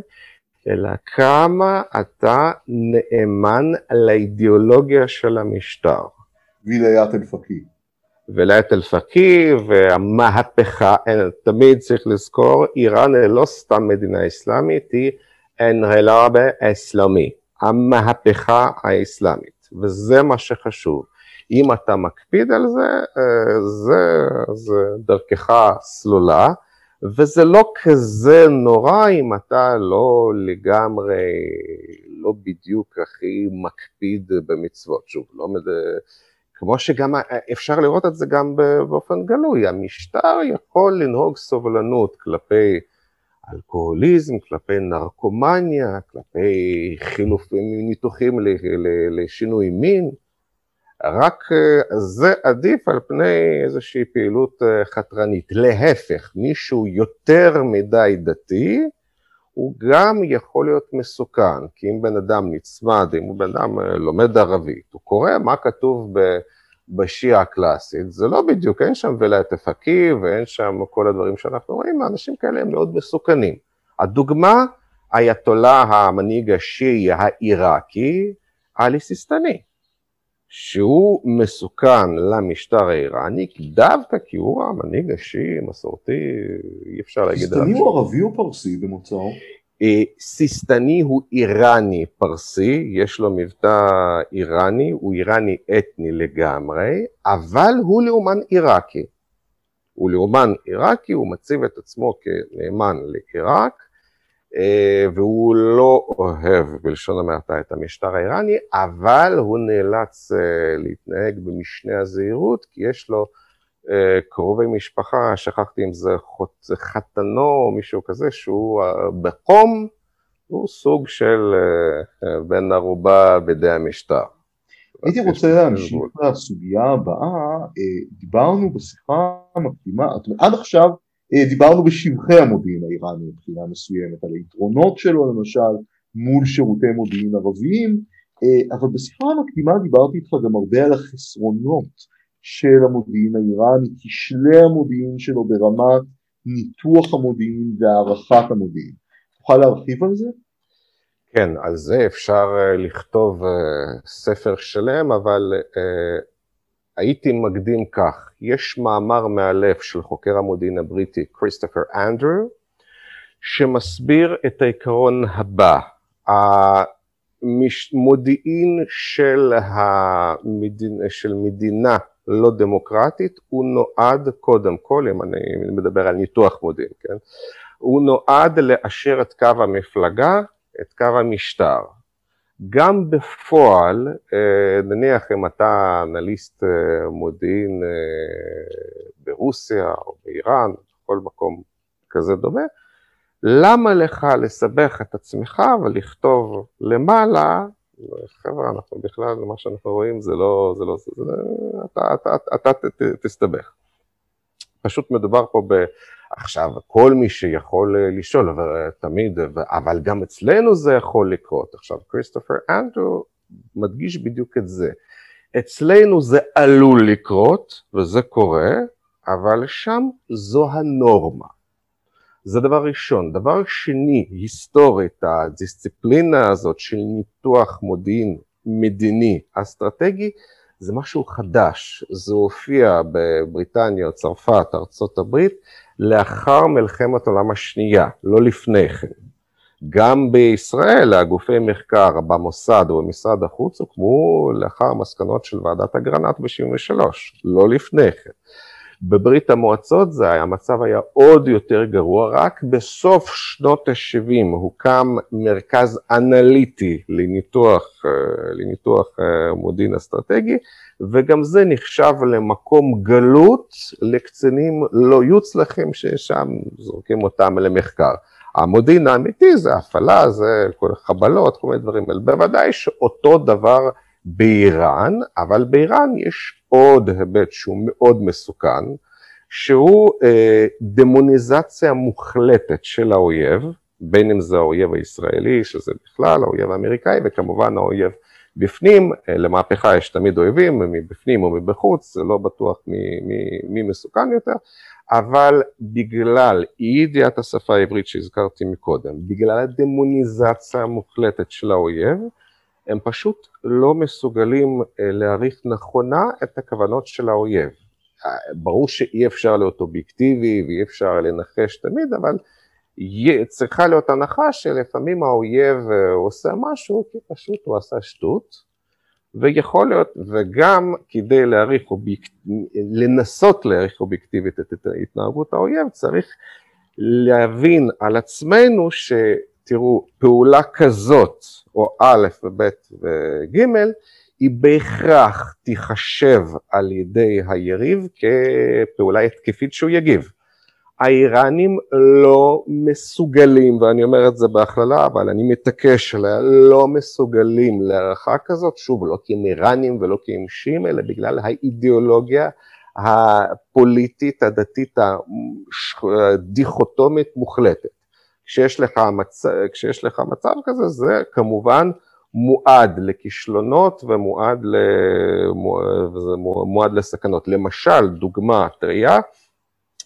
אלא כמה אתה נאמן לאידיאולוגיה של המשטר. ויליית אל-פקי. ויליית אל-פקי והמהפכה, תמיד צריך לזכור, איראן היא לא סתם מדינה אסלאמית, היא אנרלאבה אסלאמי, המהפכה האסלאמית, וזה מה שחשוב. אם אתה מקפיד על זה, אה, זה, זה דרכך סלולה, וזה לא כזה נורא אם אתה לא לגמרי, לא בדיוק הכי מקפיד במצוות. שוב, לא מד... כמו שגם אפשר לראות את זה גם באופן גלוי, המשטר יכול לנהוג סובלנות כלפי אלכוהוליזם, כלפי נרקומניה, כלפי חילופים, ניתוחים לשינוי מין, רק אה, זה עדיף על פני איזושהי פעילות אה, חתרנית. להפך, מישהו יותר מדי דתי, הוא גם יכול להיות מסוכן, כי אם בן אדם נצמד, אם הוא בן אדם אה, לומד ערבית, הוא קורא מה כתוב בשיעה הקלאסית, זה לא בדיוק, אין שם ולאית הפקי ואין שם כל הדברים שאנחנו רואים, האנשים כאלה הם מאוד מסוכנים. הדוגמה, אייתולה המנהיג השיעי העיראקי, עלי סיסטני, שהוא מסוכן למשטר האיראני, דווקא כי הוא המנהיג השיעי, מסורתי, אי אפשר להגיד עליו. סיסטני הוא ערבי או פרסי במוצאו? אה, סיסטני הוא איראני פרסי, יש לו מבטא איראני, הוא איראני אתני לגמרי, אבל הוא לאומן עיראקי. הוא לאומן עיראקי, הוא מציב את עצמו כנאמן לעיראק, והוא לא אוהב בלשון המעטה את המשטר האיראני, אבל הוא נאלץ אה, להתנהג במשנה הזהירות, כי יש לו אה, קרובי משפחה, שכחתי אם זה חתנו או מישהו כזה, שהוא בחום, הוא סוג של בן ערובה בידי המשטר. הייתי רוצה להמשיך לסוגיה הבאה, דיברנו בשיחה המקדימה, עד עכשיו אה, דיברנו בשבחי המודיעין האיראני מבחינה מסוימת, על היתרונות שלו למשל מול שירותי מודיעין ערביים, אה, אבל בשיחה המקדימה דיברתי איתך גם הרבה על החסרונות של המודיעין האיראני, כשלי המודיעין שלו ברמת ניתוח המודיעין והערכת המודיעין. תוכל להרחיב על זה? כן, על זה אפשר אה, לכתוב ספר שלם, אבל הייתי מקדים כך, יש מאמר מאלף של חוקר המודיעין הבריטי כריסטופר אנדרו, שמסביר את העיקרון הבא, המודיעין של, המדינ... של מדינה לא דמוקרטית הוא נועד קודם כל, אם אני מדבר על ניתוח מודיעין, כן? הוא נועד לאשר את קו המפלגה, את קו המשטר. גם בפועל, אה, נניח אם אתה אנליסט אה, מודיעין אה, ברוסיה או באיראן, בכל מקום כזה דומה, למה לך לסבך את עצמך ולכתוב למעלה, חבר'ה, אנחנו בכלל, מה שאנחנו רואים זה לא, זה לא, זה, אתה, אתה, אתה, אתה תסתבך. פשוט מדובר פה. עכשיו, כל מי שיכול אה, לשאול, אבל אה, תמיד, אבל גם אצלנו זה יכול לקרות. עכשיו, כריסטופר אנדרו מדגיש בדיוק את זה. אצלנו זה עלול לקרות, וזה קורה, אבל שם זו הנורמה. זה דבר ראשון. דבר שני, היסטורית, הדיסציפלינה הזאת של ניתוח מודיעין מדיני אסטרטגי, זה משהו חדש, זה הופיע בבריטניה, צרפת, ארצות הברית, לאחר מלחמת העולם השנייה, לא לפני כן. גם בישראל הגופי מחקר במוסד או במשרד החוץ הוקמו לאחר מסקנות של ועדת אגרנט ב-73, לא לפני כן. בברית המועצות זה היה, המצב היה עוד יותר גרוע, רק בסוף שנות ה-70 הוקם מרכז אנליטי לניתוח, אה, לניתוח אה, מודיעין אסטרטגי, וגם זה נחשב למקום גלות לקצינים לא יוצלחים ששם זורקים אותם למחקר. המודיעין האמיתי זה הפעלה, זה כל חבלות, כל מיני דברים האלה. בוודאי שאותו דבר באיראן, אבל באיראן יש עוד היבט שהוא מאוד מסוכן, שהוא אה, דמוניזציה מוחלטת של האויב, בין אם זה האויב הישראלי, שזה בכלל האויב האמריקאי, וכמובן האויב בפנים, אה, למהפכה יש תמיד אויבים, מבפנים או מבחוץ, לא בטוח מי, מי, מי מסוכן יותר, אבל בגלל אי ידיעת השפה העברית שהזכרתי מקודם, בגלל הדמוניזציה המוחלטת של האויב, הם פשוט לא מסוגלים אה, להעריך נכונה את הכוונות של האויב. אה, ברור שאי אפשר להיות אובייקטיבי ואי אפשר לנחש תמיד, אבל צריכה להיות הנחה שלפעמים האויב אה, עושה משהו כי פשוט הוא עשה שטות, ויכול להיות, וגם כדי להעריך, אוביק... לנסות להעריך אובייקטיבית את התנהגות האויב, צריך להבין על עצמנו שתראו, פעולה כזאת, או א' וב' וג', היא בהכרח תיחשב על ידי היריב כפעולה התקפית שהוא יגיב. האיראנים לא מסוגלים, ואני אומר את זה בהכללה, אבל אני מתעקש עליה, לא מסוגלים להערכה כזאת, שוב, לא כי הם איראנים ולא כי הם שיעים, אלא בגלל האידיאולוגיה הפוליטית, הדתית, הדיכוטומית מוחלטת. כשיש לך, מצ... כשיש לך מצב כזה, זה כמובן מועד לכישלונות ומועד מועד לסכנות. למשל, דוגמה טריה,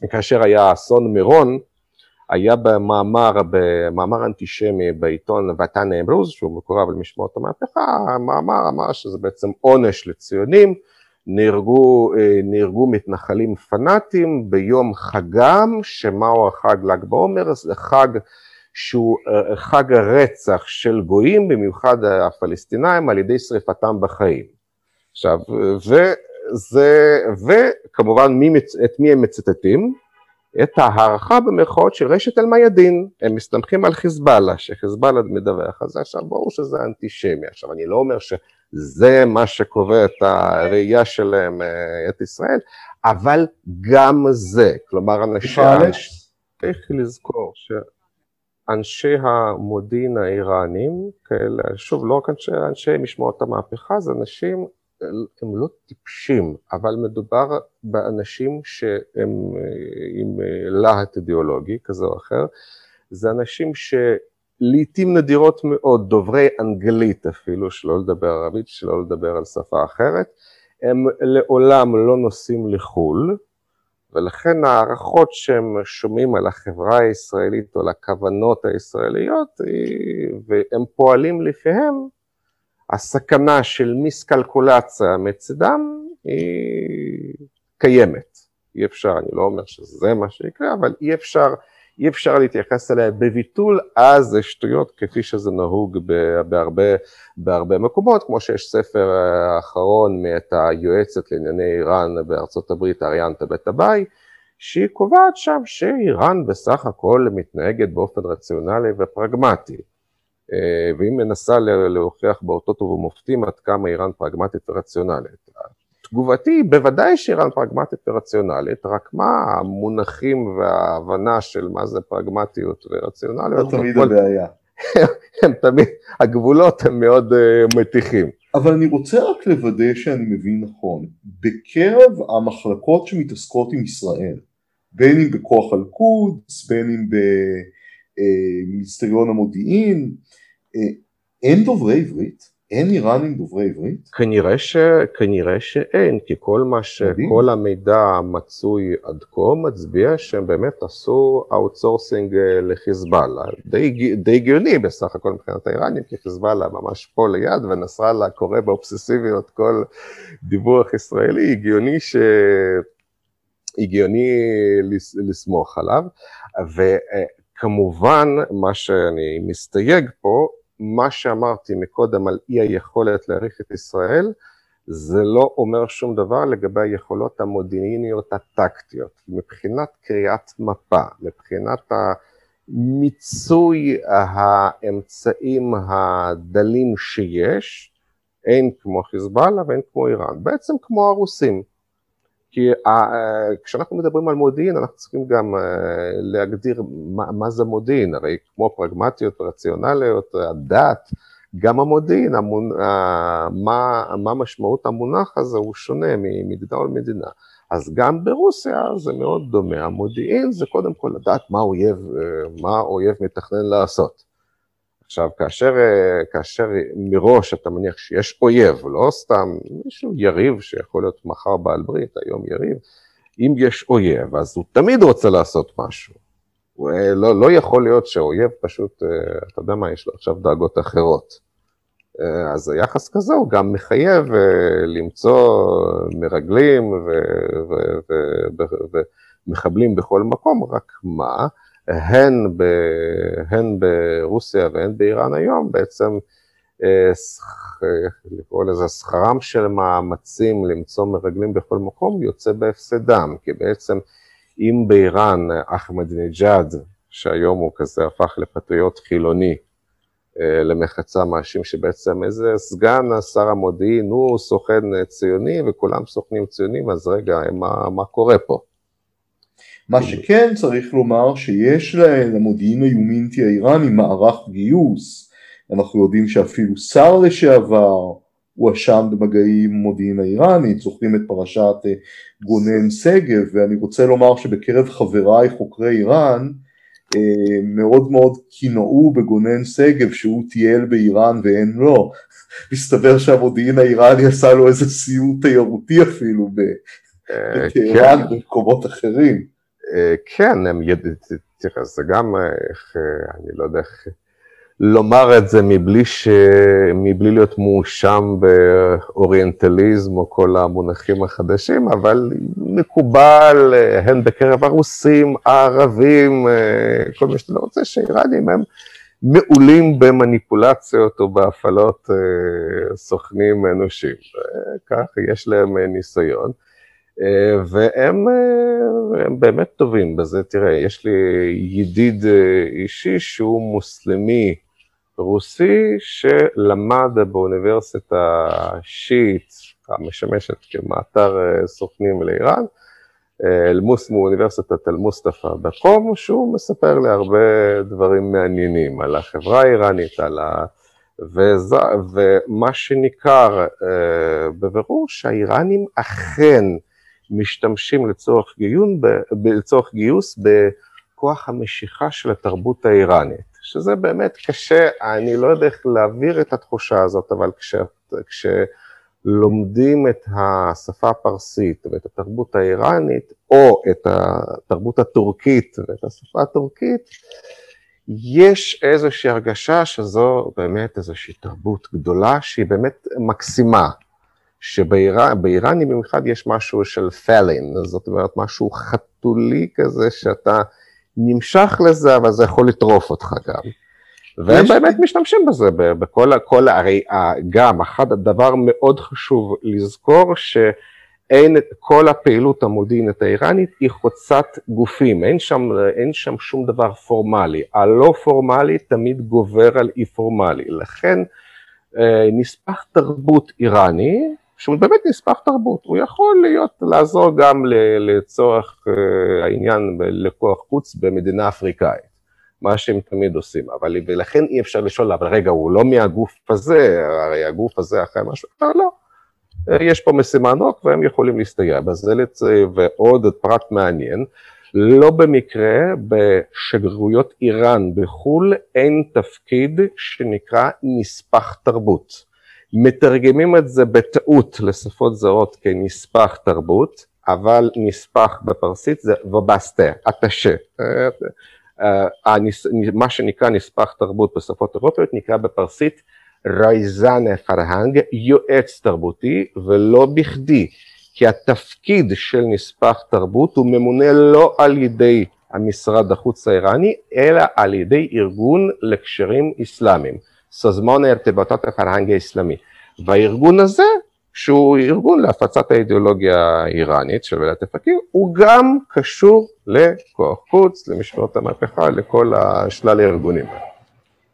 כאשר היה אסון מירון, היה במאמר, במאמר אנטישמי בעיתון ותן אמרוז, שהוא מקורב למשמעות המהפכה, המאמר אמר שזה בעצם עונש לציונים, נהרגו, אה, נהרגו מתנחלים פנאטים ביום חגם, שמהו החג ל"ג בעומר? זה חג שהוא אה, חג הרצח של גויים, במיוחד הפלסטינאים, על ידי שריפתם בחיים. עכשיו, וזה, וכמובן מי, את מי הם מצטטים? את ההערכה במרכאות של רשת אל-מיאדין, הם מסתמכים על חיזבאללה, שחיזבאללה מדווח על זה, עכשיו ברור שזה אנטישמי, עכשיו אני לא אומר שזה מה שקובע את הראייה שלהם, אה, את ישראל, אבל גם זה, כלומר אנשים, צריך לזכור שאנשי המודיעין האיראנים, כאלה, שוב לא רק אנשי, אנשי משמעות המהפכה, זה אנשים הם לא טיפשים, אבל מדובר באנשים שהם אה, עם אה, להט אידיאולוגי כזה או אחר, זה אנשים שלעיתים נדירות מאוד, דוברי אנגלית אפילו, שלא לדבר ערבית, שלא לדבר על שפה אחרת, הם לעולם לא נוסעים לחו"ל, ולכן הערכות שהם שומעים על החברה הישראלית או על הכוונות הישראליות, והם פועלים לפיהם, הסכנה של מיסקלקולציה מצדם היא קיימת. אי אפשר, אני לא אומר שזה מה שיקרה, אבל אי אפשר, אי אפשר להתייחס אליה בביטול, אז זה שטויות כפי שזה נהוג בהרבה, בהרבה מקומות, כמו שיש ספר האחרון מאת היועצת לענייני איראן בארצות הברית, אריאנטה בית הבית, שהיא קובעת שם שאיראן בסך הכל מתנהגת באופן רציונלי ופרגמטי. אה, והיא מנסה להוכיח באותות ובמופתים עד כמה איראן פרגמטית ורציונלית. תגובתי, בוודאי שאיראן פרגמטית ורציונלית, רק מה המונחים וההבנה של מה זה פרגמטיות ורציונליות. לא תמיד הבעיה. הם תמיד, הגבולות הם מאוד אה, מתיחים. אבל אני רוצה רק לוודא שאני מבין נכון, בקרב המחלקות שמתעסקות עם ישראל, בין אם בכוח אל-קודס, בין אם במיניסטריון אה, המודיעין, אה, אין דוברי עברית? אין איראנים דוברי עברית? כנראה, ש... כנראה שאין, כי כל מה ש... כל המידע המצוי עד כה מצביע שהם באמת עשו outsourcing אה, לחיזבאללה. די, די הגיוני בסך הכל מבחינת האיראנים, כי חיזבאללה ממש פה ליד ונסראללה קורא באובססיביות כל דיווח ישראלי, הגיוני ש... הגיוני לסמוך עליו, וכמובן מה שאני מסתייג פה מה שאמרתי מקודם על אי היכולת להעריך את ישראל, זה לא אומר שום דבר לגבי היכולות המודיעיניות הטקטיות. מבחינת קריאת מפה, מבחינת מיצוי האמצעים הדלים שיש, אין כמו חיזבאללה ואין כמו איראן, בעצם כמו הרוסים. כי אה, כשאנחנו מדברים על מודיעין אנחנו צריכים גם אה, להגדיר מה, מה זה מודיעין, הרי כמו פרגמטיות ורציונליות, הדת, גם המודיעין, המונ... מה, מה משמעות המונח הזה הוא שונה ממדינה למדינה. אז גם ברוסיה זה מאוד דומה, המודיעין זה קודם כל לדעת מה האויב, אה, מה האויב מתכנן לעשות. עכשיו, כאשר, אה, כאשר מראש אתה מניח שיש אויב, לא סתם מישהו יריב שיכול להיות מחר בעל ברית, היום יריב, אם יש אויב, אז הוא תמיד רוצה לעשות משהו. הוא אה, לא, לא יכול להיות שאויב פשוט, אה, אתה יודע מה, יש לו עכשיו דאגות אחרות. אז היחס כזה הוא גם מחייב למצוא מרגלים ומחבלים בכל מקום, רק מה? הן, ב, הן ברוסיה והן באיראן היום, בעצם אה, לקרוא לזה שכרם של מאמצים למצוא מרגלים בכל מקום יוצא בהפסדם, כי בעצם אם באיראן אחמדינג'אד, שהיום הוא כזה הפך לפטריוט חילוני, אה, למחצה מאשים שבעצם איזה סגן שר המודיעין הוא סוכן ציוני וכולם סוכנים ציונים, אז רגע, מה, מה קורה פה? מה שכן צריך לומר שיש למודיעין היומינטי האיראני מערך גיוס, אנחנו יודעים שאפילו שר לשעבר הואשם במגעים עם המודיעין האיראני, זוכרים את פרשת אה, גונן שגב, ואני רוצה לומר שבקרב חבריי חוקרי איראן מאוד מאוד קינאו בגונן שגב שהוא טייל באיראן ואין לו. מסתבר שהמודיעין האיראני עשה לו איזה סיור תיירותי אפילו בטהרן כן. ובמקומות אחרים. כן, הם ידעו, תראה, זה גם, איך, אני לא יודע איך לומר את זה מבלי, ש... מבלי להיות מואשם באוריינטליזם או כל המונחים החדשים, אבל מקובל הן בקרב הרוסים, הערבים, כל מי שאתה לא רוצה, שאיראנים הם מעולים במניפולציות או בהפעלות סוכנים אנושיים. כך יש להם ניסיון. והם באמת טובים בזה. תראה, יש לי ידיד אישי שהוא מוסלמי רוסי שלמד באוניברסיטה שיעית המשמשת כמאתר אה, סוכנים לאיראן, אל-מוס מאוניברסיטת אל-מוסטפא בקום, שהוא מספר לי הרבה דברים מעניינים על החברה האיראנית, על ה... וזה, ומה שניכר uh, בבירור שהאיראנים אכן משתמשים לצורך, גיון, ב, לצורך גיוס בכוח המשיכה של התרבות האיראנית. שזה באמת קשה, אני לא יודע איך להעביר את התחושה הזאת, אבל כש, כשלומדים את השפה הפרסית ואת התרבות האיראנית, או את התרבות הטורקית ואת השפה הטורקית, יש איזושהי הרגשה שזו באמת איזושהי תרבות גדולה שהיא באמת מקסימה, שבאיראנים במיוחד יש משהו של פלין, זאת אומרת משהו חתולי כזה שאתה נמשך לזה, אבל זה יכול לטרוף אותך גם. והם באמת משתמשים בזה, בכל, כל, הרי גם, אחד הדבר מאוד חשוב לזכור, שאין, כל הפעילות המודיעינית האיראנית היא חוצת גופים, אין שם, אין שם שום דבר פורמלי, הלא פורמלי תמיד גובר על אי פורמלי, לכן אה, נספח תרבות איראני, שהוא באמת נספח תרבות, הוא יכול להיות, לעזור גם לצורך אה, העניין לקוח חוץ במדינה אפריקאית, מה שהם תמיד עושים, אבל ולכן אי אפשר לשאול, אבל רגע, הוא לא מהגוף הזה, הרי הגוף הזה אחרי משהו. אחר, לא. אה, יש פה משימה נוק והם יכולים להסתייע בזה, ועוד פרט מעניין, לא במקרה בשגרירויות איראן בחו"ל אין תפקיד שנקרא נספח תרבות. מתרגמים את זה בטעות לשפות זרות כנספח תרבות, אבל נספח בפרסית זה ובסטה, אטשה. אה, אה, מה שנקרא נספח תרבות בשפות אירופיות נקרא בפרסית רייזנה פרהנג, יועץ תרבותי, ולא בכדי, כי התפקיד של נספח תרבות הוא ממונה לא על ידי המשרד החוץ האיראני, אלא על ידי ארגון לקשרים אסלאמיים. סזמון ארתבטות הפרהנג האסלאמי. והארגון הזה, שהוא ארגון להפצת האידיאולוגיה האיראנית של ולדת הפקיר, הוא גם קשור לכוח חוץ, למשמעות המהפכה, לכל השלל הארגונים.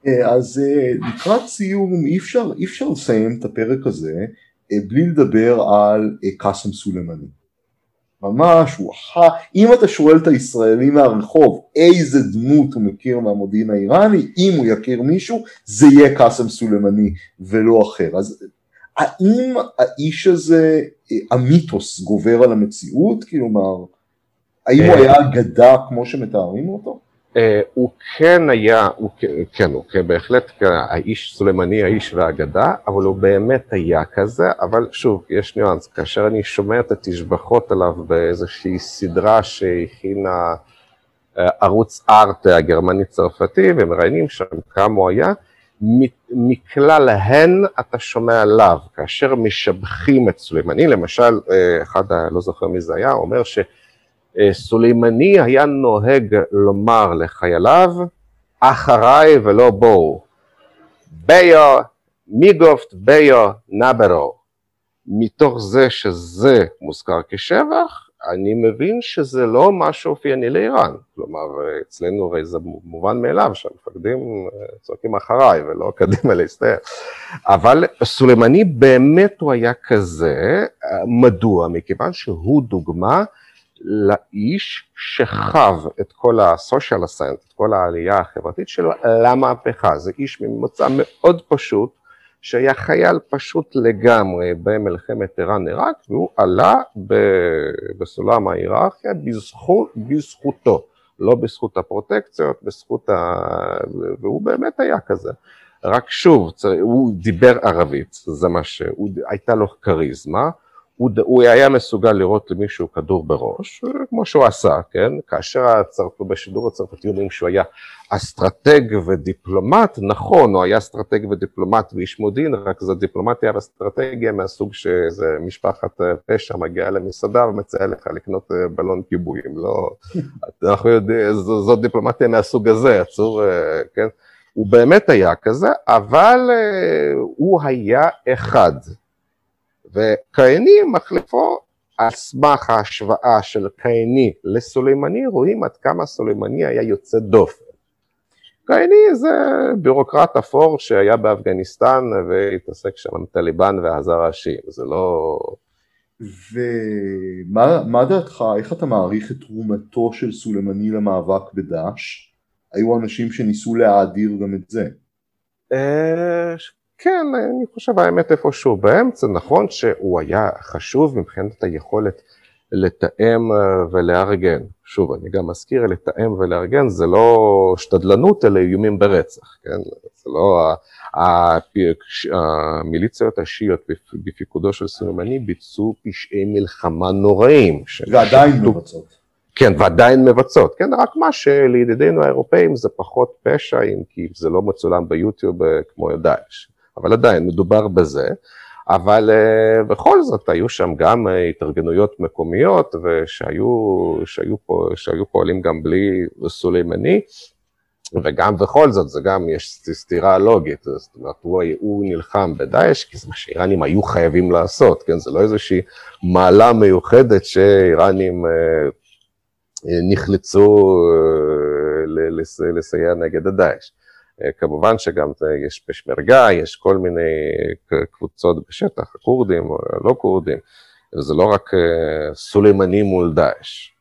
אה, אז אה, לקראת סיום אי אפשר, אי אפשר לסיים את הפרק הזה אה, בלי לדבר על קאסם סולימני. ממש, הוא אחר, אם אתה שואל את הישראלי מהרחוב איזה דמות הוא מכיר מהמודיעין האיראני, אם הוא יכיר מישהו, זה יהיה קאסם סולימני ולא אחר. אז האם האיש הזה, המיתוס גובר על המציאות? כלומר, האם הוא היה אגדה כמו שמתארים אותו? אה, הוא כן היה, הוא, כן, הוא בהחלט האיש סולימני, האיש והאגדה, אבל הוא באמת היה כזה, אבל שוב, יש ניואנס, כאשר אני שומע את התשבחות עליו באיזושהי סדרה שהכינה אה, ערוץ ארט הגרמני-צרפתי, ומראיינים שם כמה הוא היה, מכלל הן אתה שומע עליו, כאשר משבחים את סולימני, למשל, אה, אחד, לא זוכר מי זה היה, אומר ש... סולימני היה נוהג לומר לחייליו, אחריי ולא בואו. ביו, מיגופט ביו נברו. מתוך זה שזה מוזכר כשבח, אני מבין שזה לא משהו אופייני לאיראן. כלומר, אצלנו הרי זה מובן מאליו שהמפקדים צועקים אחריי ולא קדימה להסתער. אבל סולימני באמת הוא היה כזה, מדוע? מכיוון שהוא דוגמה לאיש שחב את כל ה-social ascent, את כל העלייה החברתית שלו למהפכה. זה איש ממוצא מאוד פשוט, שהיה חייל פשוט לגמרי במלחמת איראן-עיראק, והוא עלה בסולם ההיררכיה בזכות, בזכותו. לא בזכות הפרוטקציות, בזכות ה... והוא באמת היה כזה. רק שוב, הוא דיבר ערבית, זה מה ש... הייתה לו כריזמה, הוא, הוא היה מסוגל לירות למישהו כדור בראש, כמו שהוא עשה, כן? כאשר הצרפ... בשידור הצרפתי אומרים שהוא היה אסטרטג ודיפלומט, נכון, הוא היה אסטרטג ודיפלומט ואיש מודיעין, רק זו דיפלומטיה ואסטרטגיה מהסוג שזה משפחת פשע מגיעה למסעדה ומציעה לך לקנות אה, בלון כיבוי, לא, אנחנו יודעים, זו, זו דיפלומטיה מהסוג הזה, אסור, אה, כן? הוא באמת היה כזה, אבל אה, הוא היה אחד. וקייני מחליפו על סמך ההשוואה של קייני לסולימני, רואים עד כמה סולימני היה יוצא דופן. קייני זה בירוקרט אפור שהיה באפגניסטן והתעסק שם עם טליבן והזר השיעים, זה לא... ומה דעתך, איך אתה מעריך את תרומתו של סולימני למאבק בדאעש? היו אנשים שניסו להאדיר גם את זה. כן, אני חושב האמת איפשהו באמצע, נכון שהוא היה חשוב מבחינת היכולת לתאם אה, ולארגן. שוב, אני גם מזכיר, לתאם ולארגן זה לא שתדלנות, אלא איומים ברצח, כן? זה לא... המיליציות השיעיות בפיקודו של סולימני ביצעו פשעי מלחמה נוראים. ועדיין מבצעות. כן, ועדיין מבצעות, כן, רק מה שלידידינו האירופאים זה פחות פשע, אם כי זה לא מצולם ביוטיוב אה, כמו דאעש. אבל עדיין מדובר בזה, אבל uh, בכל זאת היו שם גם uh, התארגנויות מקומיות ושהיו שהיו פה, שהיו פועלים גם בלי סולימני, וגם בכל זאת זה גם יש סתירה לוגית, זאת אומרת הוא, הוא נלחם בדאעש כי זה מה שאיראנים היו חייבים לעשות, כן, זה לא איזושהי מעלה מיוחדת שאיראנים uh, נחלצו uh, לסייע נגד הדאעש. אה, כמובן שגם יש פשמרגה, יש כל מיני קבוצות בשטח, כורדים או לא כורדים, זה לא רק אה, סולימני מול דאעש.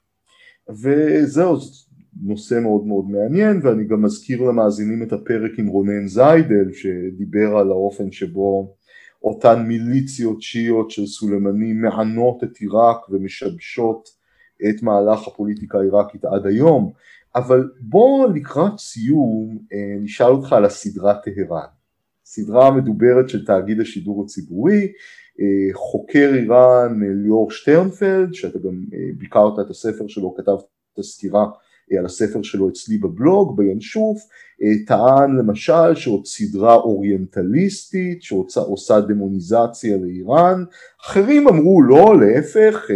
וזהו, זה נושא מאוד מאוד מעניין, ואני גם מזכיר למאזינים את הפרק עם רונן זיידל, שדיבר על האופן שבו אותן מיליציות שיעיות של סולימני מענות את עיראק ומשבשות את מהלך הפוליטיקה העיראקית עד היום. אבל בוא לקראת סיום אה, נשאל אותך על הסדרה טהרן, סדרה מדוברת של תאגיד השידור הציבורי, אה, חוקר איראן אה, ליאור שטרנפלד, שאתה גם ביקרת את הספר שלו, כתבת סקירה על הספר שלו אצלי בבלוג, בינשוף, טען למשל שעוד סדרה אוריינטליסטית שעושה דמוניזציה לאיראן, אחרים אמרו לא, להפך,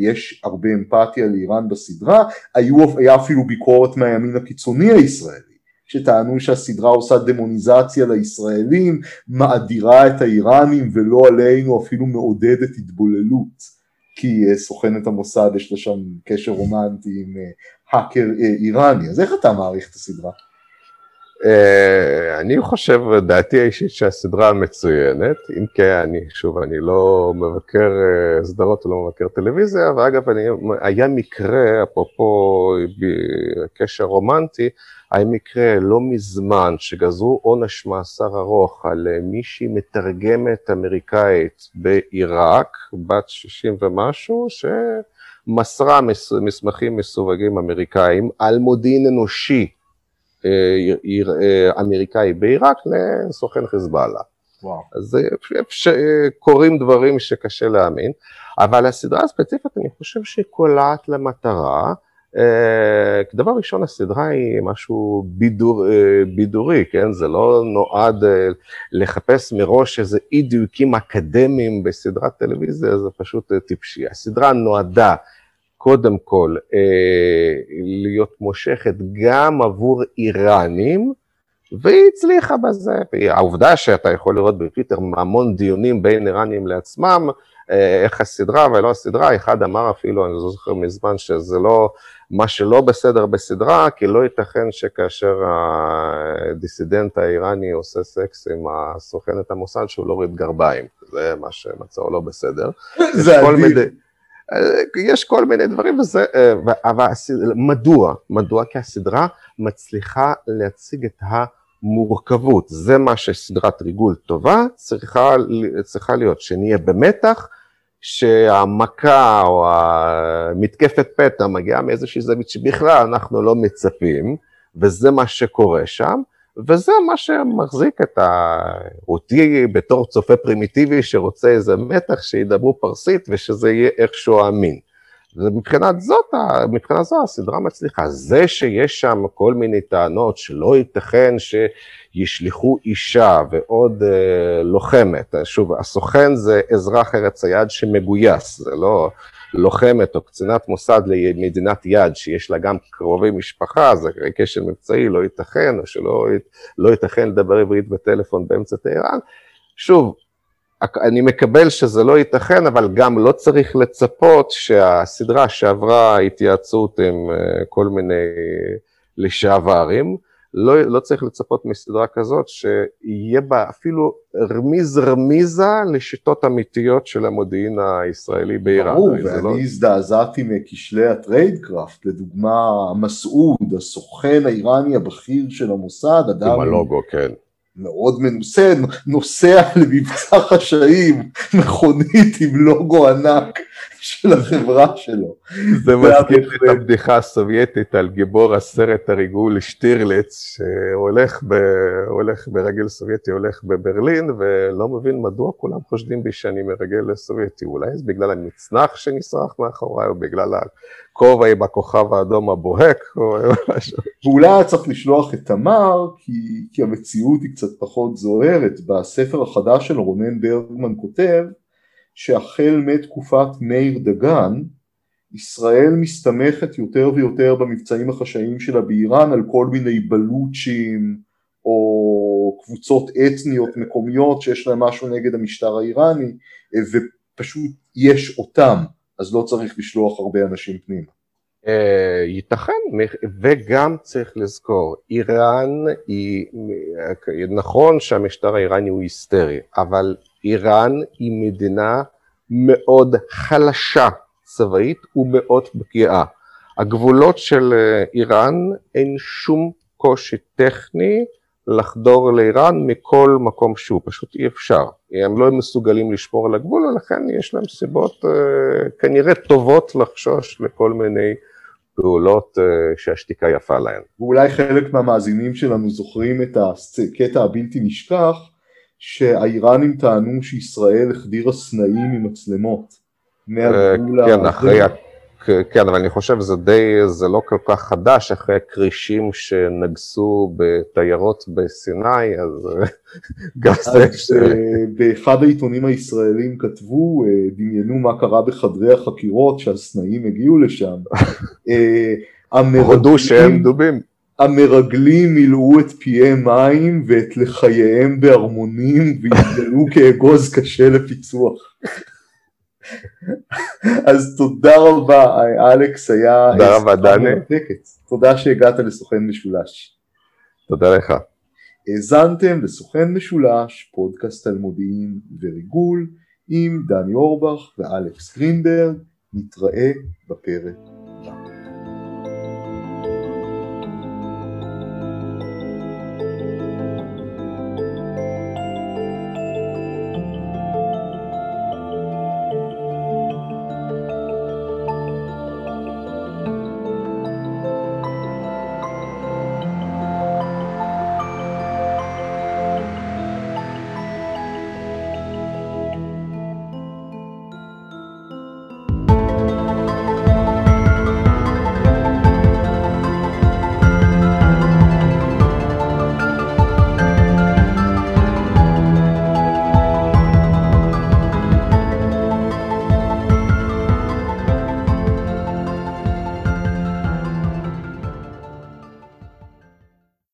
יש הרבה אמפתיה לאיראן בסדרה, היו, היה אפילו ביקורת מהימין הקיצוני הישראלי. שטענו שהסדרה עושה דמוניזציה לישראלים, מאדירה את האיראנים ולא עלינו אפילו מעודדת התבוללות. כי סוכנת המוסד יש לה שם קשר רומנטי עם האקר איראני, אז איך אתה מעריך את הסדרה? Uh, אני חושב, דעתי האישית שהסדרה מצוינת, אם כן, אני, שוב, אני לא מבקר uh, סדרות ולא מבקר טלוויזיה, ואגב, אני, היה מקרה, אפרופו קשר רומנטי, היה מקרה לא מזמן שגזרו עונש מאסר ארוך על מישהי מתרגמת אמריקאית בעיראק, בת 60 ומשהו, שמסרה מס, מסמכים מסווגים אמריקאים על מודיעין אנושי. אה, אה, אמריקאי בעיראק לסוכן חיזבאללה. וואו. אז אה, קורים דברים שקשה להאמין, אבל הסדרה הספציפית אני חושב שהיא קולעת למטרה. דבר ראשון הסדרה היא משהו בידור, בידורי, כן? זה לא נועד לחפש מראש איזה אי דיוקים אקדמיים בסדרת טלוויזיה, זה פשוט טיפשי. הסדרה נועדה קודם כל אה, להיות מושכת גם עבור איראנים, והיא הצליחה בזה. העובדה שאתה יכול לראות בטוויטר המון דיונים בין איראנים לעצמם, אה, איך הסדרה ולא הסדרה, אחד אמר אפילו, אני לא זוכר מזמן, שזה לא, מה שלא בסדר בסדרה, כי לא ייתכן שכאשר הדיסידנט האיראני עושה סקס עם הסוכנת המוסד, שהוא לא רואה גרביים, זה מה שמצאו לא בסדר. זה עדיף. יש כל מיני דברים, וזה, אה, אבל מדוע? מדוע? כי הסדרה מצליחה להציג את המורכבות, זה מה שסדרת ריגול טובה צריכה, צריכה להיות, שנהיה במתח, שהמכה או המתקפת פתע מגיעה מאיזושהי זווית שבכלל אנחנו לא מצפים, וזה מה שקורה שם, וזה מה שמחזיק את ה... אותי בתור צופה פרימיטיבי שרוצה איזה מתח שידברו פרסית ושזה יהיה איכשהו אמין. ומבחינת זאת, מבחינת זו הסדרה מצליחה. זה שיש שם כל מיני טענות שלא ייתכן שישלחו אישה ועוד אה, לוחמת, שוב, הסוכן זה אזרח ארץ היד שמגויס, זה לא לוחמת או קצינת מוסד למדינת יד שיש לה גם קרובי משפחה, זה כשל מבצעי, לא ייתכן, או שלא לא ייתכן לדבר עברית בטלפון באמצע טהרן. שוב, אני מקבל שזה לא ייתכן, אבל גם לא צריך לצפות שהסדרה שעברה התייעצות עם אה, כל מיני לשעברים, לא, לא צריך לצפות מסדרה כזאת שיהיה בה אפילו רמיז רמיזה לשיטות אמיתיות של המודיעין הישראלי באיראן. ברור, ואני לא... הזדעזעתי מכשלי ה tradecraft, לדוגמה מסעוד, הסוכן האיראני הבכיר של המוסד, אדם... עם הלוגו, כן. מאוד מנוסה, נוסע למבצע חשאי עם מכונית עם לוגו ענק של החברה שלו. זה מזכיר את הבדיחה הסובייטית על גיבור הסרט הריגול שטירליץ, שהולך ב, הולך ברגל סובייטי, הולך בברלין, ולא מבין מדוע כולם חושדים בי שאני מרגל סובייטי. אולי זה בגלל המצנח שנשרך מאחוריי, או בגלל הכובע עם הכוכב האדום הבוהק, או משהו. ואולי היה צריך לשלוח את תמר, כי, כי המציאות היא קצת פחות זוהרת. בספר החדש של רונן ברגמן כותב, שהחל מתקופת מאיר דגן, ישראל מסתמכת יותר ויותר במבצעים החשאיים שלה באיראן על כל מיני בלוצ'ים או קבוצות אתניות מקומיות שיש להם משהו נגד המשטר האיראני ופשוט יש אותם אז לא צריך לשלוח הרבה אנשים פנימה. אה, ייתכן, וגם צריך לזכור, איראן היא, נכון שהמשטר האיראני הוא היסטרי, אבל איראן היא מדינה מאוד חלשה צבאית ומאוד פגיעה. הגבולות של אה, איראן אין שום קושי טכני לחדור לאיראן מכל מקום שהוא, פשוט אי אפשר. הם לא מסוגלים לשמור על הגבול ולכן יש להם סיבות uh, כנראה טובות לחשוש לכל מיני פעולות uh, שהשתיקה יפה להן. ואולי חלק מהמאזינים שלנו זוכרים את הקטע הבלתי נשכח שהאיראנים טענו שישראל החדירה סנאים עם מצלמות מהגבול כן, אחרי, כן, אבל אני חושב שזה די, זה לא כל כך חדש, אחרי הכרישים שנגסו בתיירות בסיני, אז גם זה... ש... אה, באחד העיתונים הישראלים כתבו, אה, דמיינו מה קרה בחדרי החקירות שהסנאים הגיעו לשם. אה, הודו שהם דובים. המרגלים מילאו את פיהם מים ואת לחייהם בארמונים והתגלו כאגוז קשה לפיצוח. אז תודה רבה אלכס, היה... תודה רבה דני. תודה שהגעת לסוכן משולש. תודה לך. האזנתם לסוכן משולש, פודקאסט על מודיעין וריגול עם דני אורבך ואלכס גרינברג, נתראה בפרק.